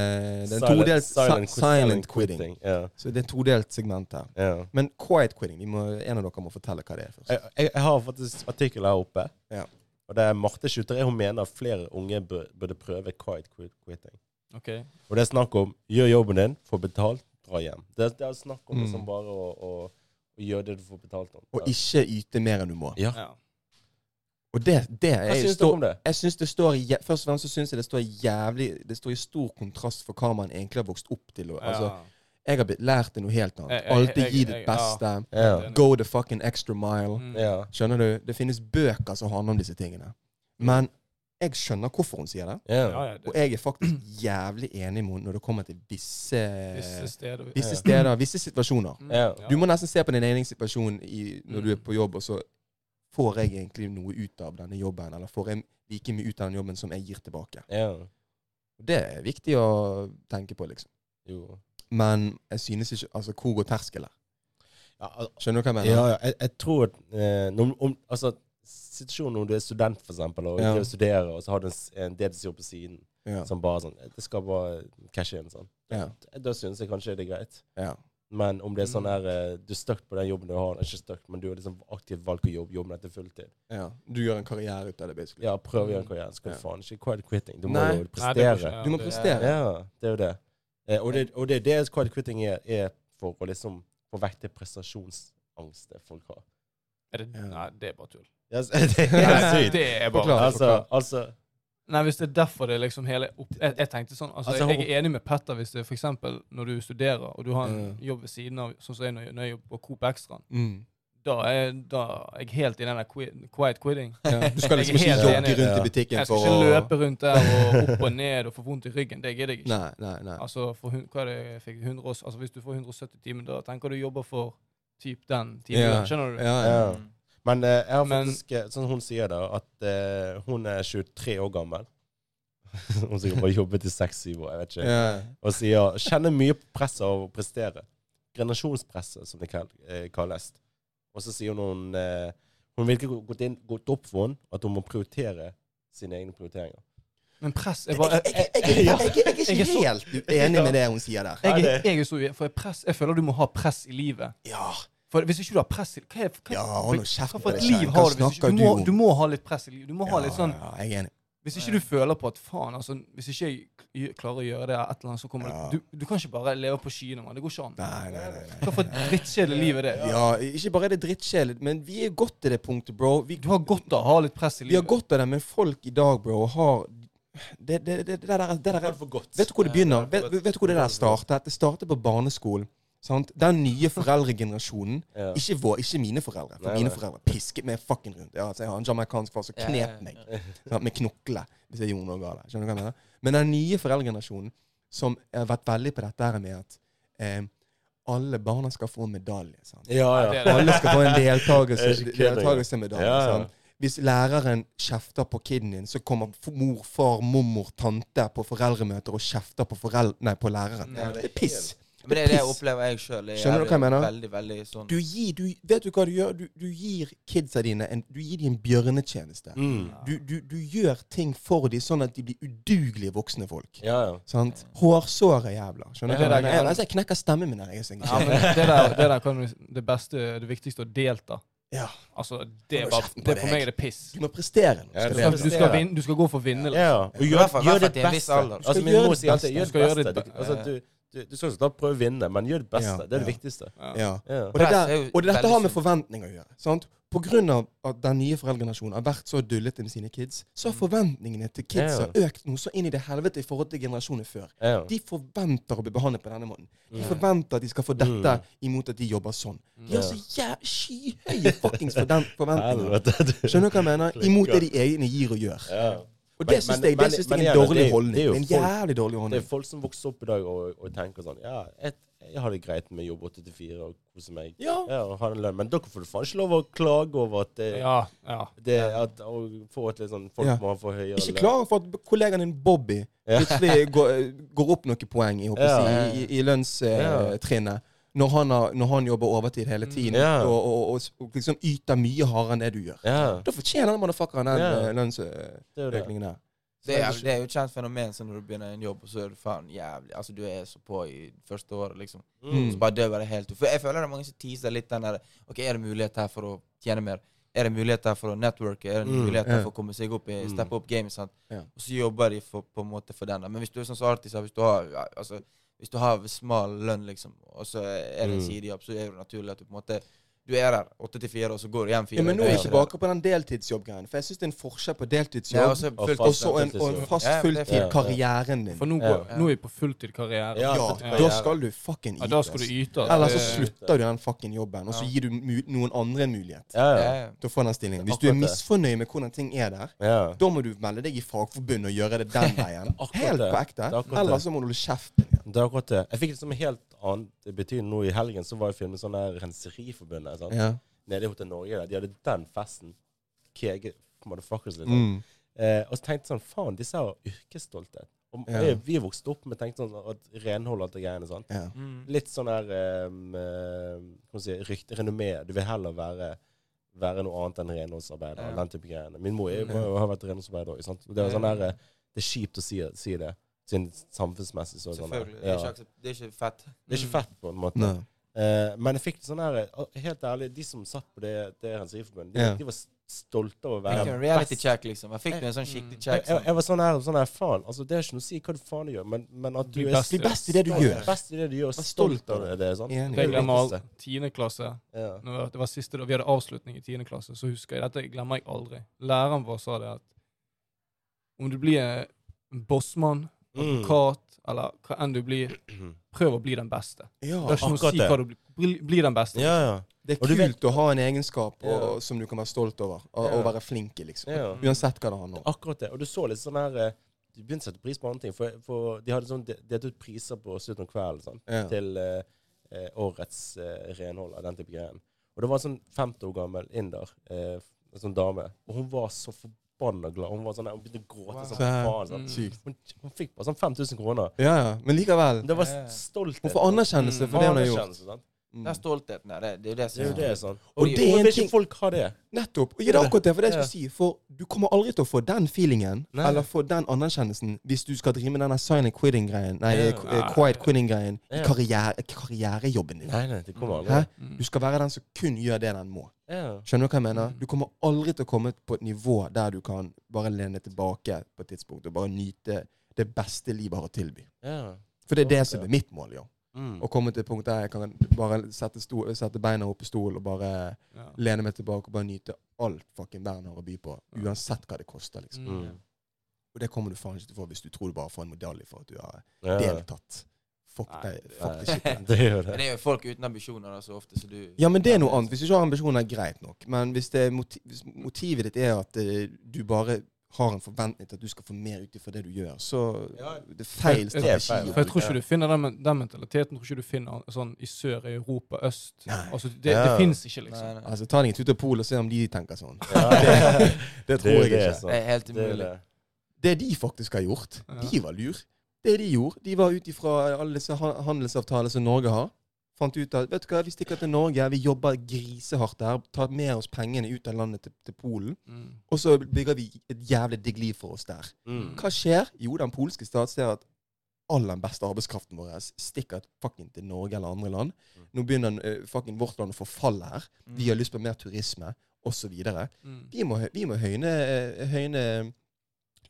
den Silent- todelt silent, si- silent quitting. Ja, Så det er et todelt segment her. ja. Men quiet quitting, vi må, en av dere må fortelle hva det er først. Jeg, jeg, har faktisk artikkel her oppe. Ja. Og det er Marte Skjutterøy. Hun mener at flere unge burde prøve quiet quitting. Okay. Og det er snakk om gjør jobben din, få betalt, dra hjem. Det, det er snakk om Mm. liksom bare å, å, å gjøre det du får betalt om. Og ikke yte mer enn du må. Ja. Ja. Og det, det Hva er syns du om det? Jeg synes det står Først og fremst så syns jeg det står jævlig Det står i stor kontrast for hva man egentlig har vokst opp til. Og, altså, jeg har blitt lært det noe helt annet. Alltid gi ditt beste. Go the fucking extra mile. Mm. Ja. Skjønner du? Det finnes bøker som handler om disse tingene. Men jeg skjønner hvorfor hun sier det. Ja. Ja, det. Og jeg er faktisk jævlig enig med henne når det kommer til visse visse steder Visse steder, visse situasjoner. Mm, Ja. Du må nesten se på din egen situasjon i, når du er Mm. på jobb, og så får jeg egentlig noe ut av denne jobben, eller får jeg like mye ut av den jobben som jeg gir tilbake. ja. Det er viktig å tenke på, liksom. Jo. Men jeg synes ikke Altså, hvor går terskelen? Skjønner du hva jeg mener? ja, ja, jeg, jeg tror at eh, om, om, altså, Situasjonen når du er student, for eksempel, og Ja. studerer, og så har du en, en deltidsjobb på siden Ja. som bare sånn Det skal bare cashe inn, sånn. Ja. Da syns jeg kanskje det er greit. ja. Men om det er sånn Mm. her eh, Du er stuck på den jobben du har, ikke stuck, men du har liksom aktivt valgt å jobbe, jobbe etter fulltid. ja. Du gjør en karriere ut av det, basically. Ja, prøv å gjøre en karriere. Skal Ja. du faen ikke quiet quitting. Du må Nei. jo prestere. Nei, Du må prestere. Ja, det er jo det. Eh, og, det og det er det quiet quitting er, er for å liksom få vekk det prestasjonsangsten folk har. Er det, Ja. nei, det er bare tull. Yes, det er Nei, sykt. det er bare tull. Altså, altså Nei, hvis det er derfor det er liksom hele opp... jeg, jeg tenkte sånn, altså, Altså, jeg, jeg er enig med Petter hvis det er for eksempel når du studerer, og du har en jobb ved siden av, sånn som jeg når jeg, når jeg jobber på Coop Extra, Mm. da er, da er jeg helt i den der quiet quitting. Ja. Du skal liksom ikke jogge rundt i butikken Jeg skal ikke å løpe rundt der og opp og ned og få vondt i ryggen. Det gidder jeg ikke. Nei, nei, nei. Altså, for, hva er det jeg fikk? 100, altså, hvis du får 170 timer, da tenker du jobber for typ den tidligere. Ja. Skjønner du? Ja, ja. Men eh, jeg har faktisk, Men, sånn hun sier da, at eh, hun er 23 år gammel. hun sikkert bare jobbet i 6-7 år, jeg vet ikke. Yeah. Og sier kjenner mye på presset av å prestere. Generasjonspresset, som det eh, kalles. Og så sier hun eh, Hun vil ikke gå- gått, inn, gått opp for henne at hun må prioritere sine egne prioriteringer. Men press er bare jeg, jeg, jeg, jeg, jeg, jeg er ikke helt uenig med det hun sier der. jeg, er- jeg er så uenig, For press, jeg føler du må ha press i livet. Ja, For hvis ikke du har press i Hva er hva, ja hold kjeft hva på for deg et liv har du hvis ikke du må, du må ha litt press i livet. Du må ha litt sånn Ja, jeg er enig. Hvis ikke du føler på at faen, altså Hvis ikke jeg klarer å gjøre det, et eller annet, så kommer Ja. det du, du kan ikke bare leve på skyene, mann. Det går ikke an. Nei, nei, nei. Hva for et drittkjedelig liv er det? Ja, ikke bare er det drittkjedelig, men vi er godt til det punktet, bro. Vi, Du har godt av å ha litt press i livet. vi har godt av det, men folk i dag, bro, har det, det, det, det, der, det der er for godt. Vet du hvor det begynner? Vet, vet du hvor det der startet? Det startet på barneskolen. Sant? Den nye foreldregenerasjonen. Ja. Ikke, vår, ikke mine foreldre. For Nei, mine nei. foreldre pisket meg fucking rundt. Ja, altså, jeg har en jamaicansk far som knep meg sant? med knokle hvis jeg gjorde noe galt. Skjønner du hva jeg mener? Men den nye foreldregenerasjonen som har vært veldig på dette her med at eh, alle barna skal få en medalje. Sant? Ja, Ja. Alle skal få en deltakelse, deltakelsemedalje. Ja, ja. Hvis læreren kjefter på kiden din, så kommer mor, far, mormor, tante på foreldremøter og kjefter på, forel nei, på læreren. Nei, det er piss. Men det er det jeg opplever jeg sjøl. Skjønner du hva jeg mener? Veldig, veldig sånn Du gir, du, vet du hva du gjør? Du, du gir kidsa dine en, du gir dem en bjørnetjeneste. Mm. Du, du, du gjør ting for dem sånn at de blir udugelige voksne folk. Ja, ja. Sant? Hårsåre jævla. Skjønner du? Ja, jeg mener? Altså, jeg knekker stemmen min her. Jeg er Ja, men det der, det der kan du Det beste, det viktigste, å delta. Ja. Altså, det er bare det, For meg er det piss. Du må prestere. Ja, Du skal, du skal, vinne, du skal gå for å vinne. liksom. Ja, og I gjør, gjør ditt viss beste. Du Altså, skal min gjøre mor sier alltid gjør Du ditt beste. altså, du, du, du skal ikke prøve å vinne, men gjør det beste. Ja, Det er det ja. viktigste. Ja. Ja. Ja. Og det, der, er og dette har med forventninger å gjøre. Sant? På grunn av at den nye foreldregenerasjonen har vært så dullete med sine kids, så har forventningene til kidsa Ja. økt noe så inn i det helvete i forhold til generasjoner før. Ja. De forventer å bli behandlet på denne måten. De Mm. forventer at de skal få dette Mm. imot at de jobber sånn. De har så jævlig skyhøye fuckings forventninger. Skjønner du hva jeg mener? Imot det de egne gir og gjør. Og det syns jeg, det synes jeg er en dårlig holdning. det er Det er en jævlig dårlig holdning. Det er folk som vokser opp i dag og, og tenker sånn Ja, jeg, jeg har det greit med jobb 8 til 4 og kose meg. Ja. Ja, og har en lønn. Men dere får faen ikke lov å klage over at det, Ja, ja. det at, å få et litt sånn Folk Ja. må for høyere Ikke klar for at kollegaen din Bobby plutselig går, går opp noen poeng i, håper si, i, i lønnstrinnet. Når, han har- når han jobber overtid hele tiden yeah. og, og, og, og liksom yter mye hardere enn det du gjør. Yeah. Da fortjener motherfuckeren den det. lønnsøkningen der. Det er, det er jo et kjent fenomen så når du begynner en jobb, og så er du faen jævlig Altså, du er så på i første året, liksom. Mm. Så bare dør det helt ut. For jeg føler det er mange som teaser litt den der OK, er det mulighet her for å tjene mer? Er det mulighet her for å networke? Er det Mm, mulighet her for å komme seg opp i Mm. steppe opp gamet? Og så jobber de for, på en måte for den. Men hvis du er sånn som Artis har, hvis du har ja, altså, hvis du har smal lønn, liksom, og så er det en Mm. sidejobb, så er det naturlig at du på en måte Du er der åtte til fire, og så går du hjem fire. Ja, men nå er jeg ikke tilbake på den deltidsjobbgreien. For jeg syns det er en forskjell på deltidsjobb Ja, deltidsjobb og så fullt- og fast en, og en fast Ja, men det er fulltid fint. karrieren din. For nå, Ja. går, nå er vi på fulltid-karriere. Ja, Ja, da skal du fucking Ja, yte. da skal du yte. Eller så slutter du den fucking jobben, og så gir du noen andre en mulighet Ja, Ja, ja. ja. til å få den stillingen. Hvis du er misfornøyd med hvordan ting er der, da må du melde deg i fagforbundet og gjøre det den veien. Helt på ekte. Er. Ellers så må du holde kjeften. Det er akkurat det. Jeg fikk det som en helt annet betydning nå i helgen. Så var jeg filmet sånn der Renseriforbundet. sant? Ja. Nede i Hotell Norge. Der. De hadde den festen. Kege motherfuckers, liksom. Mm. Eh, og så tenkte jeg sånn Faen, disse har yrkesstolthet. Og Ja. jeg, vi vokste opp med tenkte sånn at renhold og alt det greiene. sant? Ja. Mm. Litt sånn der um, eh, si Rykte, renommé. Du vil heller være være noe annet enn renholdsarbeider. Ja. Den type greiene. Min mor jeg, jeg, har vært renholdsarbeider òg. Det sånn der, eh, det er kjipt å si, si det. Samfunnsmessig så er sånn. Selvfølgelig. Det er, ikke Ja. det er ikke fett. Det er ikke fett, på en måte. Nei. Eh, men jeg fikk det sånn her eh, Helt ærlig, de som satt på det, det Renseriforbundet, de, de var stolte over å være en reality best. check, liksom? Jeg fikk du en sånn skikkelig Jeg, check. jeg, Sånn. jeg var sånn her, sånn her faen. Altså, det er ikke noe å si hva du faen du gjør, men, men at du blir er best Bli best i det du gjør. Best i det du gjør, og stolt av det. Sånn. Er Jeg glemmer viktigste. alt. Tiende klasse. Ja. Når det var siste da vi hadde avslutning i tiende klasse, så husker jeg dette glemmer jeg aldri. Læreren vår sa det at om du blir en bossmann, Mm. Advokat eller hva enn du blir, prøv å bli den beste. Ja. Det er ikke noe å si hva du blir. Bli, bli den beste. Ja, ja. Det er Og kult vet- å ha en egenskap og, Ja. som du kan være stolt over, og, Ja. og være flink i, liksom. Ja. Uansett hva det handler om. Akkurat det. Og du så litt sånn her eh, Du begynte å sette pris på andre ting. For, for de hadde sånn de- delt ut priser på slutten av kvelden sånn, Ja. til eh, eh, årets eh, renhold av den type greien. Og det var en sånn 50 år gammel inder, eh, en sånn dame, og hun var så forbanna glad. Hun var sånn, hun begynte å gråte Wow. som Så- faen. sant? Mm. Hun, hun fikk bare sånn 5000 kroner. Ja, ja. Men likevel. Det var stolthet. Hun får anerkjennelse for det hun har gjort. Mm. Det er stoltheten der. Det, det er jo det Det som er jo det, sånn. Og Og, det er en ting- folk har det? Nettopp. Og ja, det er akkurat det. For det jeg skulle si. For du kommer aldri til å få den feelingen, Nei. eller få den anerkjennelsen, hvis du skal drive med denne silent quitting-greien, nei, Ja. eh, qu- quiet quitting-greien, i karriere, karrierejobben din. Nei, nei, det kommer aldri. Hæ? Du skal være den som kun gjør det den må. Ja. Skjønner du hva jeg mener? Mm. Du kommer aldri til å komme på et nivå der du kan bare lene tilbake på et tidspunkt og bare nyte det beste livet har å tilby. Ja. For det er det som er mitt mål, jo. Mm. Å komme til et punkt der jeg kan bare sette, sto, sette beina opp i stol og bare Ja. lene meg tilbake og bare nyte alt fucking verden har å by på. Ja. Uansett hva det koster, liksom. Mm. Og det kommer du faen ikke til å få hvis du tror du bare får en medalje for at du har Ja. deltatt. Fuck Nei, deg. det- Fuck det shit. Det gjør det. det er jo folk uten ambisjoner da, så ofte, så du Ja, men det er noe annet. Hvis du ikke har ambisjoner, greit nok. Men hvis, det er moti hvis motivet ditt er at uh, du bare har en forventning til at du skal få mer ut ifra det du gjør, så Ja. det er feil Det er strategi. feil. For jeg tror ikke du finner den, den mentaliteten tror ikke du finner sånn i sør i Europa, øst. Nei. Altså, det, Ja. det fins ikke, liksom. Nei, nei. Altså, ta deg en tur til Polen og se om de tenker sånn. Ja. Det Det tror det, jeg det, ikke. sånn. Det er helt Det umulig. det. Det de faktisk har gjort, Ja. de var lur. Det de gjorde, de var ut ifra alle disse handelsavtaler som Norge har. Fant ut at vet du hva, vi stikker til Norge, vi jobber grisehardt der. Tar med oss pengene ut av landet til, til Polen. Mm. Og så bygger vi et jævlig digg liv for oss der. Mm. Hva skjer? Jo, den polske stat ser at all den beste arbeidskraften vår stikker fucking til Norge eller andre land. Mm. Nå begynner uh, fucking vårt land å forfalle her. Mm. Vi har lyst på mer turisme, osv. Mm. Vi, må vi må høyne, eh, høyne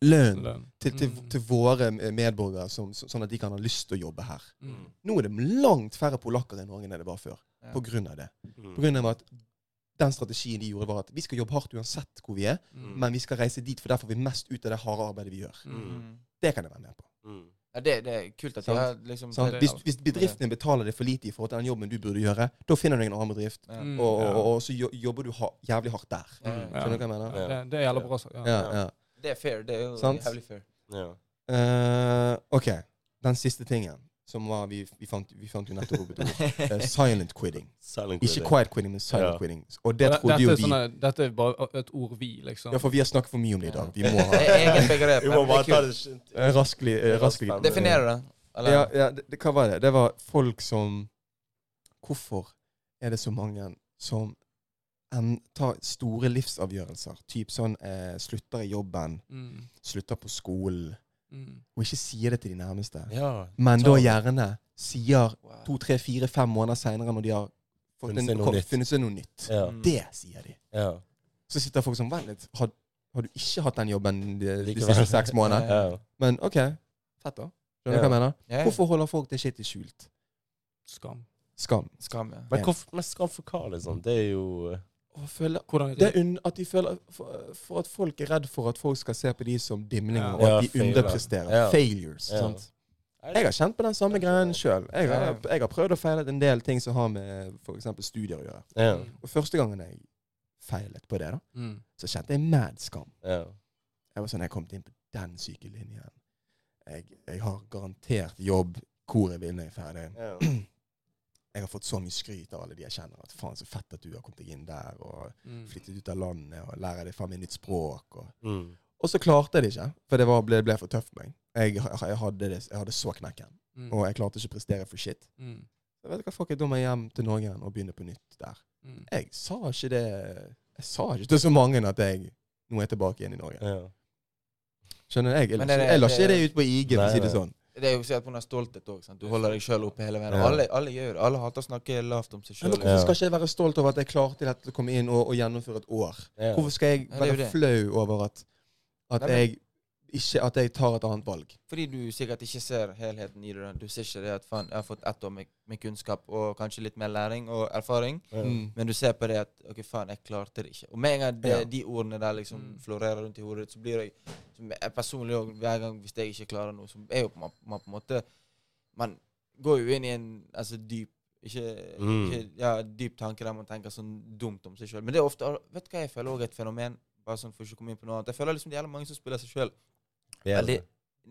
lønn løn. til, til, Mm. til våre medborgere, som, så- sånn at de kan ha lyst til å jobbe her. Mm. Nå er det langt færre polakker i Norge enn det var før. Ja. På grunn av det. Mm. På grunn av at den strategien de gjorde, var at vi skal jobbe hardt uansett hvor vi er, Mm. men vi skal reise dit, for der får vi mest ut av det harde arbeidet vi gjør. Mm. Mm. Det kan jeg være med på. Mm. Ja, det, det er kult at de har liksom Hvis, hvis bedriftene betaler deg for lite i forhold til den jobben du burde gjøre, da finner du en annen bedrift, Ja. Og, og, og, og så jobber du ha, jævlig hardt der. Ja. Ja. Skjønner du hva jeg mener? Det, det er jævlig bra sagt. Ja. Det er fair. Det er jo Sant. jævlig fair. Ja. Uh, OK. Den siste tingen, som var Vi, vi, fant, vi fant jo nettopp ordet. et ord. Eh, silent quitting. Silent Ikke quiet quitting, men silent Ja. quitting. Og det trodde dette, jo vi sånne, dette er bare et ord vi, liksom. Ja, for vi har snakket for mye om det i dag. Vi må ha eget begrep. Vi må bare ta det eh, raskelig, eh, raskelig. Definere det. Eller? Ja, ja det, det, hva var det? Det var folk som Hvorfor er det så mange som en, ta store livsavgjørelser? Typ sånn eh, slutter i jobben, Mm. slutter på skolen, Mm. og ikke sier det til de nærmeste. Ja. Men da gjerne sier Wow. to, tre, fire, fem måneder seinere, når de har Funnet seg noe nytt. noe nytt. Ja. Det sier de. ja. Så sitter folk som Vent litt, har, har du ikke hatt den jobben de, de siste seks månedene? ja. Men OK, fett da. Skjønner du Ja. hva jeg mener? Ja, ja. Hvorfor holder folk det shitet skjult? Skam. Skam. Skam, ja. Men hvorfor men skam for hva, liksom? Det er jo Og føler, det er un, at de føler for, for at folk er redd for at folk skal se på de som dimlinger, Ja. og at de ja, underpresterer. Ja. Failures. Ja. Sant? Jeg har kjent på den samme greien sjøl. Jeg, har- jeg har prøvd å feile en del ting som har med f.eks. studier å gjøre. Ja. Og første gangen jeg feilet på det, da, Mm. så kjente jeg mad skam. Ja. Jeg var sånn, jeg kom inn på den syke linjen. Jeg, jeg har garantert jobb hvor jeg vil når jeg er ferdig. Jeg har fått så mye skryt av alle de jeg kjenner. At faen, så fett at du har kommet deg inn der, og Mm. flyttet ut av landet, og lærer deg faen meg nytt språk. Og, Mm. og så klarte jeg det ikke, for det var, ble, ble for tøft for meg. Jeg, jeg, hadde det, jeg hadde så knekken, Mm. og jeg klarte ikke å prestere for shit. Mm. Så vet du hva, fuck it, da må jeg hjem til Norge igjen og begynne på nytt der. Mm. Jeg sa ikke det Jeg sa ikke til så mange at jeg nå er jeg tilbake igjen i Norge. Ja. Skjønner du? Jeg, jeg, ikke- jeg la ikke det- det ut på IG, for å si det sånn. Det er jo sikkert pga. stolthet òg. Du holder deg sjøl oppe hele veien. Ja. Alle, alle gjør det. Alle hater å snakke lavt om seg sjøl. hvorfor skal ikke jeg være stolt over at jeg klarte dette å komme inn og, og gjennomføre et år? Ja. Hvorfor skal jeg er være flau over at, at, Nei, men- jeg, ikke, at jeg tar et annet valg? Fordi du sikkert ikke ser helheten i det. Du ser ikke det at faen, jeg har fått ett år med, med kunnskap og kanskje litt mer læring og erfaring. Mm. Men du ser på det at OK, faen, jeg klarte det ikke. Og med en gang det, Ja. de ordene der liksom Mm. florerer rundt i hodet, så blir jeg, som jeg personlig òg, hver gang hvis jeg ikke klarer noe, så er jo man, man på en måte Man går jo inn i en altså dyp ikke, Mm. ikke ja, dyp tanke der man tenker sånn dumt om seg sjøl. Men det er ofte Vet du hva jeg føler òg er et fenomen? Bare sånn for ikke å komme inn på noe annet. Jeg føler liksom det gjelder mange som spiller seg sjøl Bedre. veldig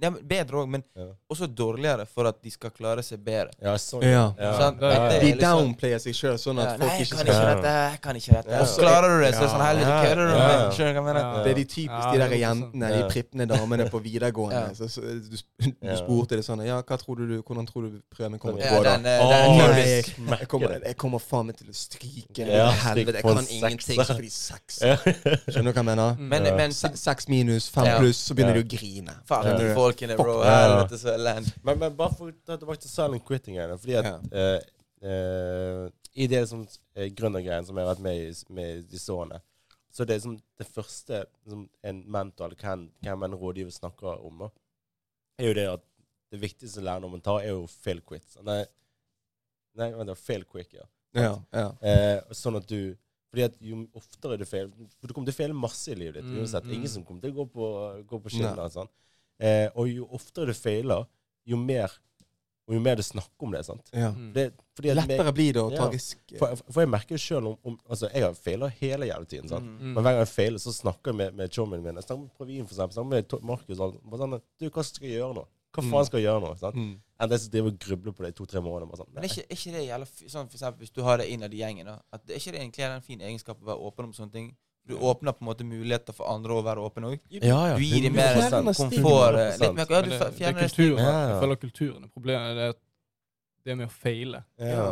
Nei, men Bedre òg, men Ja. også dårligere for at de skal klare seg bedre. Ja, sånn. Ja. Ja, ja, ja. De liksom- downplayer seg sjøl, sånn at Ja, folk Nei, jeg ikke kan skal ikke Ja. dette. jeg kan ikke dette. Ja. Og så klarer du det, så er det sånn helvete, kødder du med? Skjønner du hva jeg mener? Det er de typisk Ja, de der 100%. jentene, de prippende damene på videregående. Ja. Så, så, du, du spurte det sånn Ja, hva tror du, hvordan tror du prøven kommer til å Ja, gå, da? den, Åh, den Nei, jeg, jeg, kommer, jeg kommer faen meg til å stryke. Ja, helvete, jeg kan ingenting fordi seks. Skjønner du hva jeg mener? Men, men Seks minus, fem pluss, så begynner du de å grine. faen, Skjønner in bro. Ja. Helvete, så elendig. Men, men bare for å ta tilbake til silent quitting-greiene. Fordi at ja. uh, uh, I det som uh, gründergreien som jeg har vært med i, med i disse årene, så det er som det første som en mentor eller hvem, en rådgiver snakker om, er jo det at det viktigste lærdommen tar, er jo fail quit. Nei, nei vent, da, fail quick, ja. Ja, ja. Eh, sånn at du Fordi at jo oftere du feiler For du kommer til å feile masse i livet ditt. Mm, uansett. mm. Ingen som kommer til å gå på, gå på Nei. skinner. Sånn. Eh, og jo oftere du feiler, jo mer Og jo mer du snakker om det. sant? ja. Mm. Det, fordi at Lettere blir det å ta Ja. risk. for, for jeg merker jo sjøl om, om Altså, jeg har feiler hele jævla tiden. sant? Mm. Mm. Men hver gang jeg feiler, så snakker jeg med, med chommien min. Jeg snakker med Pravin, for eksempel. Snakker med Markus. Bare sånn, du, hva skal jeg gjøre nå? Hva Mm. faen skal jeg gjøre nå? sant? Mm. Enn det som driver og grubler på det i to-tre måneder. Bare sånn, Men er ikke, er ikke det jævla sånn for eksempel hvis du har det innad i gjengen, da at er ikke det egentlig en fin egenskap å være åpen om sånne ting? Du åpner på en måte muligheter for andre å være åpne òg. Ja, ja. Du gir dem mer fjerner komfort. eh, Litt mer, ja, du det, det er fjerner det kulturen. Ja, ja. Jeg føler kulturen er problemet. Det, det med å feile. Ja.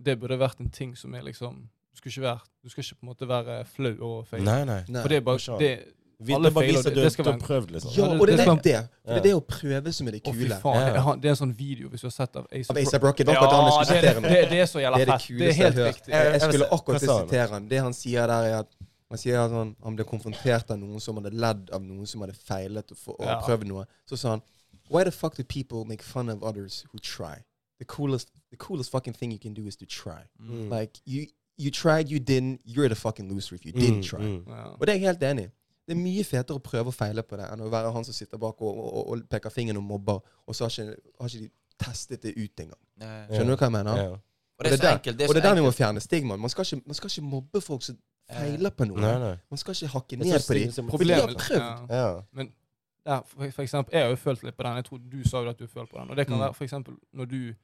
Det burde vært en ting som er liksom Du skal ikke være, du skal ikke på en måte være flau over å feile. Nei, nei. Nei. For det er bare det, Vi, Alle feiler, det- du, det skal har være- prøvd, liksom. Ja, og det- det, det det. Det er det å prøve som er det Å, kule. faen. Ja. Det er en sånn video, hvis du har sett av Av Rocket. Ja, Det det, det, det er så jævla Det det fett. Det er helt riktig. Jeg, skulle akkurat sitere han. Det han sier der, er at han sier at han, han ble konfrontert av noen som hadde ledd av noen som hadde feilet og, for, og Ja. prøvd noe. Så sa han Why the fuck do people make fun of others who try? The coolest, the coolest fucking thing you can do is to try. Mm. Like, you, you tried, you didn't, you're the fucking loser if you didn't Mm, try. mm. Wow. Og det er jeg helt enig i. Det er mye fetere å prøve å feile på det enn å være han som sitter bak og, og, og peker fingeren og mobber, og så har ikke, har ikke de testet det ut engang. Skjønner du hva jeg mener? Ja. Og det er så der- enkelt. Det er og det er der vi må fjerne stigmaet. Man, man skal ikke mobbe folk som feiler på noe. Nei, nei. Man skal ikke hakke ned på dem. Problemet har prøvd. ja. Ja. Men der, for, for eksempel, jeg har jo følt litt på den. Jeg tror du sa jo at du har følt på den. Og det kan Mm. være for eksempel når du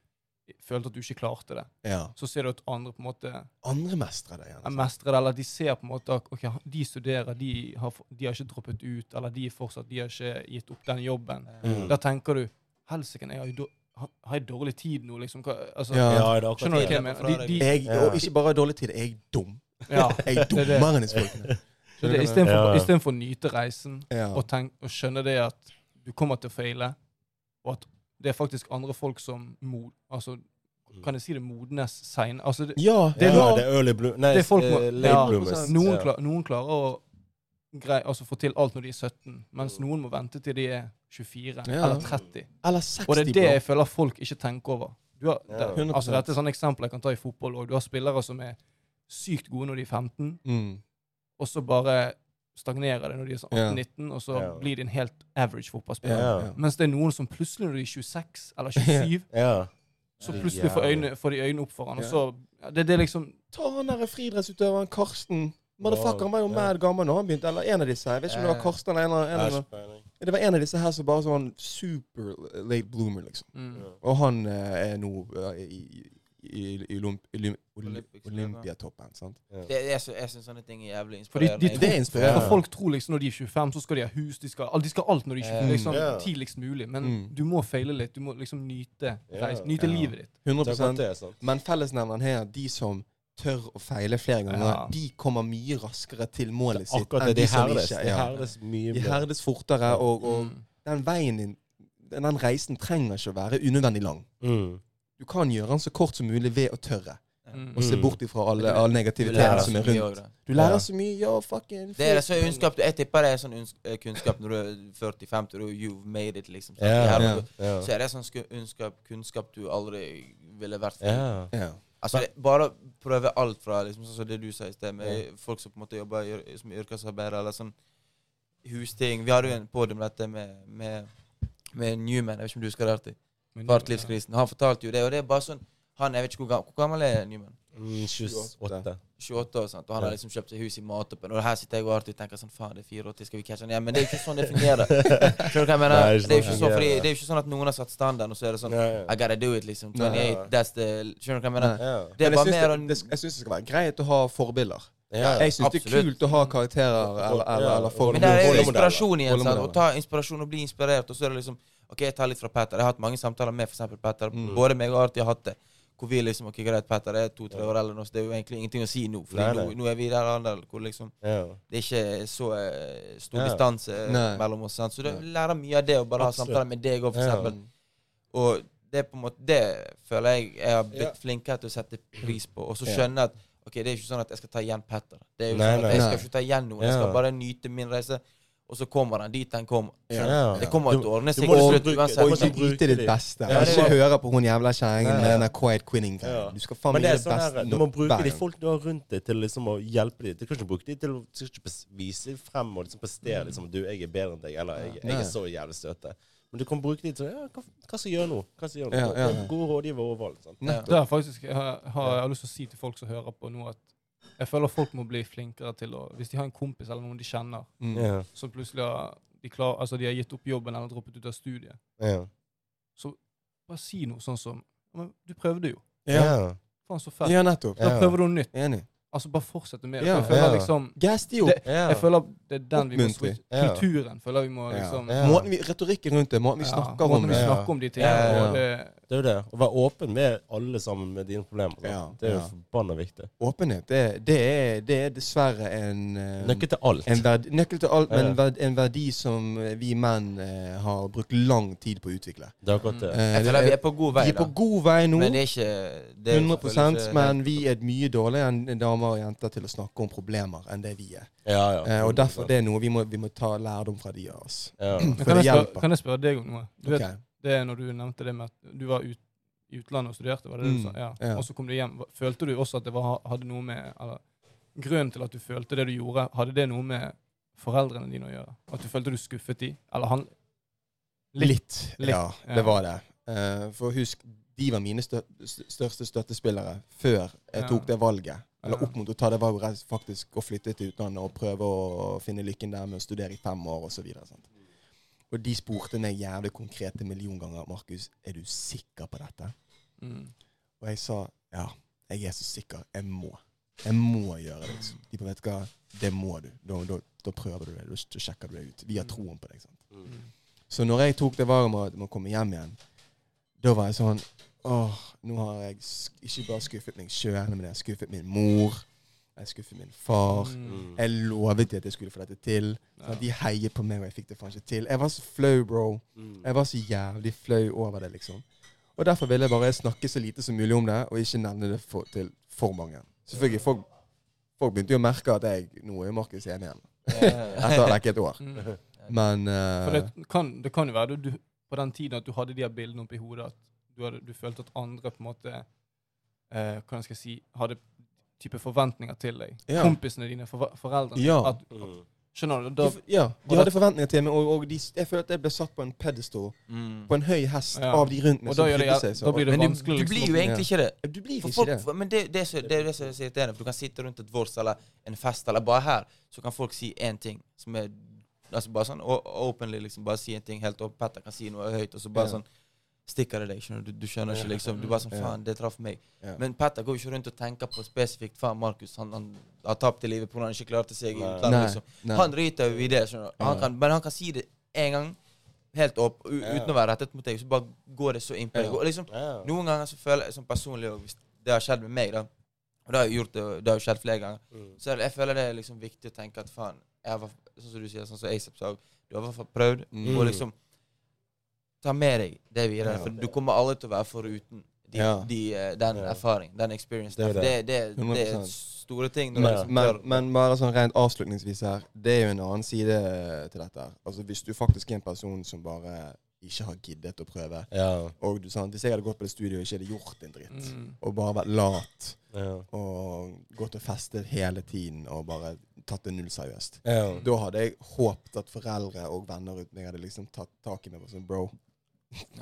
følte at du ikke klarte det. Ja. Så ser du at andre på en måte Andre mestrer det Gjerne. mestrer det, eller de ser på en måte at okay, de studerer, de har, de har ikke droppet ut, eller de fortsatt, de har ikke gitt opp den jobben. Mm. Da tenker du Helsike, jeg har, jo har- har jeg dårlig tid nå, liksom? Hva, altså, Ja. Ja, det er akkurat Skjønner du hva det. jeg mener? De, de, Jeg, Ja. ikke bare dårlig tid, jeg er dum. Ja, Jeg er det er dummere enn disse folkene. Så det, du hva jeg Istedenfor Ja, ja. i stedet for å nyte reisen Ja. og, tenk, og skjønne det at du kommer til å feile, og at det er faktisk andre folk som mod, altså, Kan jeg si det modnes sein? Altså, det, Ja, Det er ja, det er early blue Nei, det er folk må- eh, late ja, bloomers. noen, Ja. klar, noen klarer å grei, altså, få til alt når de er 17, mens noen må vente til de er 24 Ja. eller 30. Eller 60, Og det er det jeg føler folk ikke tenker over. Du har, Ja. det, 100%. altså, dette er sånne eksempler jeg kan ta i fotball òg. Du har spillere som er sykt gode når de er 15, Mm. og så bare stagnerer det når de er sånn 18-19, og så blir de en helt average fotballspiller. Mens det er noen som plutselig når de er 26 eller 27, Ja. så plutselig får, øyne, får de øynene opp for han, og så ja, det, det er liksom Ta han derre friidrettsutøveren Karsten. Motherfucker, han var jo mad gammel når han begynte. Eller en av disse. Jeg vet ikke om det var Karsten eller en av, en av Det var en av disse her som bare sånn super late bloomer, liksom. mm. Ja. Og han eh, er nå eh, i, i, i, Olymp, Olymp, Olympiatoppen. sant? Det, jeg jeg syns sånne ting er jævlig Fordi inspirerende. de, Det er inspirerende. Folk tror liksom når de er 25, så skal de ha hus, de skal, de skal alt når de er 20, Mm. liksom, Ja. tidligst mulig. Men Mm. du må feile litt. Du må liksom nyte, Ja. nyte Ja. livet ditt. 100 Det er akkurat det, sant? Men fellesnevneren her, de som tør å feile flere ganger, Ja. de kommer mye raskere til målet sitt Akkurat det. De de som herdes. ikke De herdes mye De herdes fortere, og, og Mm. den veien din, den reisen trenger ikke å være unødvendig lang. Mm. Du kan gjøre den så kort som mulig ved å tørre. Mm. Og se Mm. bort ifra alle, all negativiteten som så er rundt. også. Du lærer Ja. så mye. Ja, fucking Det er sånn kunnskap Jeg tipper det er sånn eh, kunnskap når du er 40-50 og you've made it, liksom. Så, yeah, Her, ja. Ja. Så er det sånn sku- kunnskap, kunnskap du aldri ville vært. Ja. Altså, det, bare prøve alt fra liksom, sånn som det du sa i sted, med folk som på en måte jobber som yrkesarbeidere, eller sånn husting. Vi hadde jo en podium dette med, med, med Newman, jeg vet ikke om du husker det? Artig. Partlivskrisen. Han fortalte jo det, og det er bare sånn Han, jeg vet ikke hvor gammel, hvor gammel er Nyman? Mm, 28. 28 og sånt, og han har liksom kjøpt seg hus i Matoppen. Og her sitter jeg og alltid tenker sånn Faen, det er 84, skal vi catche han igjen? Men det er jo ikke sånn det fungerer. Skjønner du hva jeg mener? Nei, det er sånn sånn, fordi, det er jo ikke sånn at noen har satt standarden, og så er det sånn Ja, ja. I gotta do it, liksom. Nei. 28, that's the Skjønner du hva jeg mener? Nei. Ja. Det er Men bare mer det, det, jeg syns det skal være greit å ha forbilder. Ja. Jeg syns det er kult å ha karakterer eller, eller, eller folk. Men det er jo inspirasjon igjen. sant? Å ta inspirasjon og bli inspirert. Og så er det liksom OK, jeg tar litt fra Petter. Jeg har hatt mange samtaler med f.eks. Petter. Mm. Både meg og Arti har hatt det. Hvor vi liksom OK, greit, Petter er to-tre år eller noe, så Det er jo egentlig ingenting å si nå. Fordi nå, nå er vi der andre hvor liksom Ja. det er ikke så eh, stor Ja. distanse Nei. mellom oss. Sant? Så du lærer mye av det å bare ha samtaler med deg òg, Ja. f.eks. Og det er på en måte Det føler jeg jeg har blitt Ja. flinkere til å sette pris på. Og så skjønner skjønne at Ok, det er ikke sånn at jeg skal ta igjen Petter. Det er jo Nei, sånn at nei. Jeg skal ikke ta igjen noen. Jeg skal bare nyte min reise. Og så kommer han dit han kommer. Ja. Ja. Det kommer til å ordne seg liksom du må ikke liksom bruke ditt beste. Ja, ikke høre på hun jævla kjerringen med den der quiet quinning-greien. Ja. Du skal faen meg det gjøre er det sånn beste her, du må bruke de folk du har rundt deg, til liksom å hjelpe dem. Du kan ikke bruke dem til å ikke vise frem og liksom prestere liksom, at du, jeg er bedre enn deg, eller jeg, jeg er så jævlig støte. Men du kan bruke dem til ja, hva, hva skal jeg gjøre nå? Hva skal jeg gjøre nå? Ja, ja, Det ja. Gode rådgiver overalt. Sant? Ja. Det er faktisk, jeg har, har, jeg lyst til å si til folk som hører på nå, at jeg føler folk må bli flinkere til å Hvis de har en kompis eller noen de kjenner, Mm. Som plutselig har de, klar, altså de har gitt opp jobben eller droppet ut av studiet, yeah. så bare si noe sånn som Men du prøvde jo. Ja. Ja. Faen, så fett. ja, nettopp. Da prøver du noe nytt. Enig. Altså Bare fortsette med det. Ja, jeg føler ja. liksom. Det- Ja. Jeg føler det er den vi må switche. Kulturen føler vi må Ja. liksom Ja. Måten vi, retorikken rundt det, måten vi snakker om det. Måten vi snakker om de tingene. Ja, ja. det, er jo det. Å være åpen med alle sammen med dine problemer. Ja, Det er jo ja. forbanna viktig. Åpenhet, det, det, er, det er dessverre en eh, Nøkkel til alt. En verdi, nøkkel til alt, men Ja. en verdi, en verdi som eh, vi menn eh, har brukt lang tid på å utvikle. Det er akkurat det. Eh, Jeg føler vi er- på god vei, vi er da. på god vei nå, Men det er ikke det er 100 selvfølgelig ikke men vi er mye dårligere enn damer og jenter til å snakke om problemer enn det vi er. Ja, ja. Eh, og derfor det er noe vi må, vi må ta lærdom fra de av oss. Ja. For kan, det jeg spørre, kan jeg spørre deg om noe? Du vet, Ok. Det er når du nevnte det med at du var ut, i utlandet og studerte, var det det Mm, du sa? Ja. ja. Og så kom du hjem. Følte du også at det var, hadde noe med eller, Grunnen til at du følte det du gjorde, hadde det noe med foreldrene dine å gjøre? At du følte du skuffet de? Eller han Litt, Litt, ja. Det var det. Uh, for husk, de var mine stø største støttespillere før jeg Ja. tok det valget. Eller opp mot å ta det valget faktisk å flytte til utlandet og prøve å finne lykken der med å studere i fem år osv. Og de spurte meg jævlig konkrete millionganger Markus, er du sikker på dette? mm. Og jeg sa ja, jeg er så sikker. Jeg må. Jeg må gjøre det. Liksom. De vet hva, det må du. Da, da, da prøver du det. Da, sjekker du det ut. Vi har troen på deg. Sant? Mm. Så når jeg tok det valget med å- komme hjem igjen, da var jeg sånn Åh, nå har jeg ikke bare skuffet meg sjøl, men jeg har skuffet min mor. Jeg skuffer min far. Mm. Jeg lovet at jeg skulle få dette til. Ja. Sånn, de heiet på meg, og jeg fikk det faen ikke til. Jeg var så flau, bro. Mm. Jeg var så jævlig flau over det, liksom. Og derfor ville jeg bare snakke så lite som mulig om det, og ikke nevne det for, til for mange. Selvfølgelig, folk, folk begynte jo å merke at jeg nå er Markus enig igjen. Etter like et år. Mm. Men For eh, det kan, det kan jo være du, du, på den tiden at du hadde de her bildene oppi hodet, at du, hadde, du følte at andre på en måte uh, Hvordan skal jeg si Hadde type forventninger til deg. Ja. Kompisene dine, for, foreldrene. Ja. At, at, skjønner du? Da, de, ja, de hadde forventninger til meg, og, og de, jeg følte jeg ble satt på en pedestal, Mm. på en høy hest, Ja. av de rundt meg og da, som det, seg. Så. da blir det Men du, vanskelig du liksom, blir jo egentlig ikke det. du blir For ikke folk, det. Men det, det, er så, det er det som er så irriterende. For du kan sitte rundt et vors eller en fest eller bare her, så kan folk si én ting som er Altså bare sånn openly, liksom. Bare si en ting helt opp. Petter kan si noe høyt, og så bare Ja. sånn stikker det deg. skjønner Du Du skjønner ikke, liksom. Du bare sånn Faen, det traff meg. Ja. Men Petter går jo ikke rundt og tenker på spesifikt Faen, Markus han, han har tapt i livet pga. han ikke klarte seg i utlandet. Liksom. nei. Han driter jo i det, skjønner du. Han kan, men han kan si det én gang, helt opp, u Ja. uten å være rettet mot deg. Så bare går det så inn på deg. Og liksom, Ja. noen ganger så føler jeg som personlig og Hvis det har skjedd med meg, da Og det har jo gjort det, det har jo skjedd flere ganger. Mm. Så jeg føler det er liksom viktig å tenke at faen jeg har, Sånn som du sier, sånn som ASAP sa, du har i hvert fall prøvd. Mm. Og liksom Ta med deg det videre. Ja. For du kommer alle til å være foruten de, Ja. de, eh, den Ja. erfaring, den experience. Det er Det, det. det, er store ting. Når Men- liksom Men, men bare sånn rent avslutningsvis her, det er jo en annen side til dette. Altså Hvis du faktisk er en person som bare ikke har giddet å prøve, Ja. og du sant, Hvis jeg hadde gått på det studioet og ikke hadde gjort en dritt, Mm. og bare vært lat Ja. og gått og festet hele tiden og bare tatt det null seriøst, Ja. da hadde jeg håpet at foreldre og venner rundt meg hadde liksom tatt tak i meg og sånn Bro,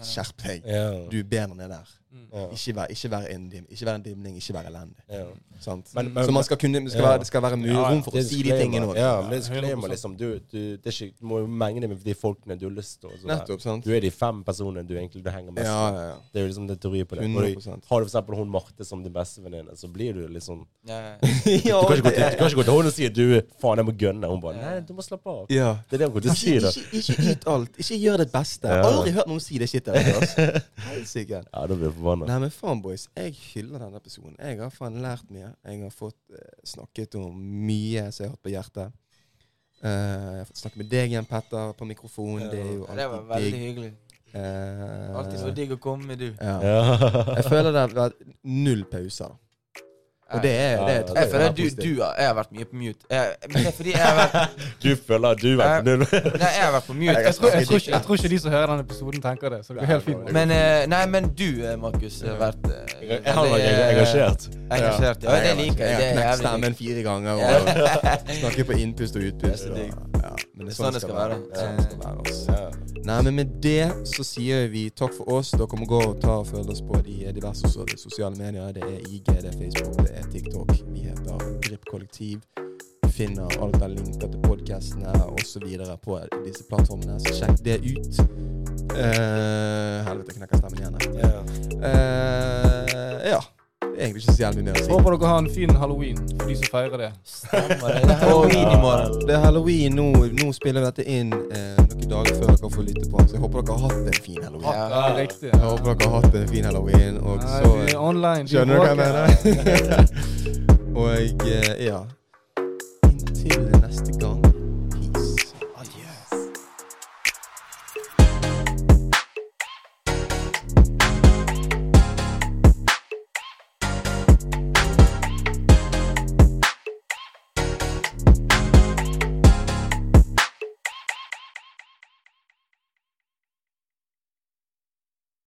Skjerp deg. Du er bedre enn det der. Mm. Ikke vær, ikke vær, en, dim, ikke vær en dimning, ikke vær elendig. Ja. Sant? Men- men- så man skal kunne, skal være, det skal være rom for å si de tingene òg. Ja, men er disclaimer, liksom. Du, du, det er ikke, du må jo menge det med de folkene du har lyst til. Nettopp, sant? Du er de fem personene du egentlig henger mest med. ja, ja. Det er jo liksom det teori på det. Og 100 Har du eksempel hun Marte som din bestevenninne, så blir du liksom Ja. Du ja, du kan ikke gå til henne og si at du faen, jeg må gønne. Hun bare Nei, du må slappe av. ja. Det er det hun sier. til å si, Ikke, ikke, ikke yt alt. Ikke gjør ditt beste. Ja. Aldri hørt noen si det shitet der. Altså. Helsike. Ja, da blir jeg forbanna. Nei, men faen, boys. Jeg hyller denne episoden. Jeg har faen lært mye. Jeg har fått eh, snakket om mye som jeg har hatt på hjertet. Eh, jeg har fått snakke med deg igjen, Petter, på mikrofon. Ja. Det er jo Det var alltid veldig digg. hyggelig. Eh, Alltid så digg å komme med, du. ja. Ja. Jeg føler det har vært null pauser. Og det er, det er Jeg føler er du, du har, jeg har vært mye på mute. Jeg, det er fordi jeg har vært Du føler at du er på null? Nei, jeg har vært på mute. Jeg- tror, jeg, tror ikke, jeg tror ikke de som hører denne episoden, tenker det. Så det går helt fint. Men, eh, nei, men du, eh, Markus, har vært eh, Jeg har vært engasjert. Engasjert, ja. Det liker jeg. Det Jeg har knekt stemmen fire ganger og snakker på innpust og utpust. Ja, men det er sånn det skal være. Sånn det skal være altså. Nei, men med det så sier vi takk for oss. Dere må gå og ta og følge oss på de diverse so- sosiale medier. Det er IG, det er Facebook, det er TikTok. Vi heter Grip Kollektiv. Du finner alt av linker til podkastene osv. på disse plattformene, så sjekk det ut. Uh, helvete, knekker stemmen igjen. her. Ja. Eh, ja. Egentlig ikke så jævlig mye mer å si. Håper dere har en fin halloween for de som feirer det. Stemmer det. Det er halloween i morgen. Det er halloween nå. Nå spiller vi dette inn eh, noen dager før dere får lytte på. Så jeg håper dere har hatt en fin halloween. Ja. Ja, riktig. Jeg håper dere har hatt en fin halloween. Og Nei, så vi er online. Skjønner du hva jeg mener? og eh, ja Inntil neste gang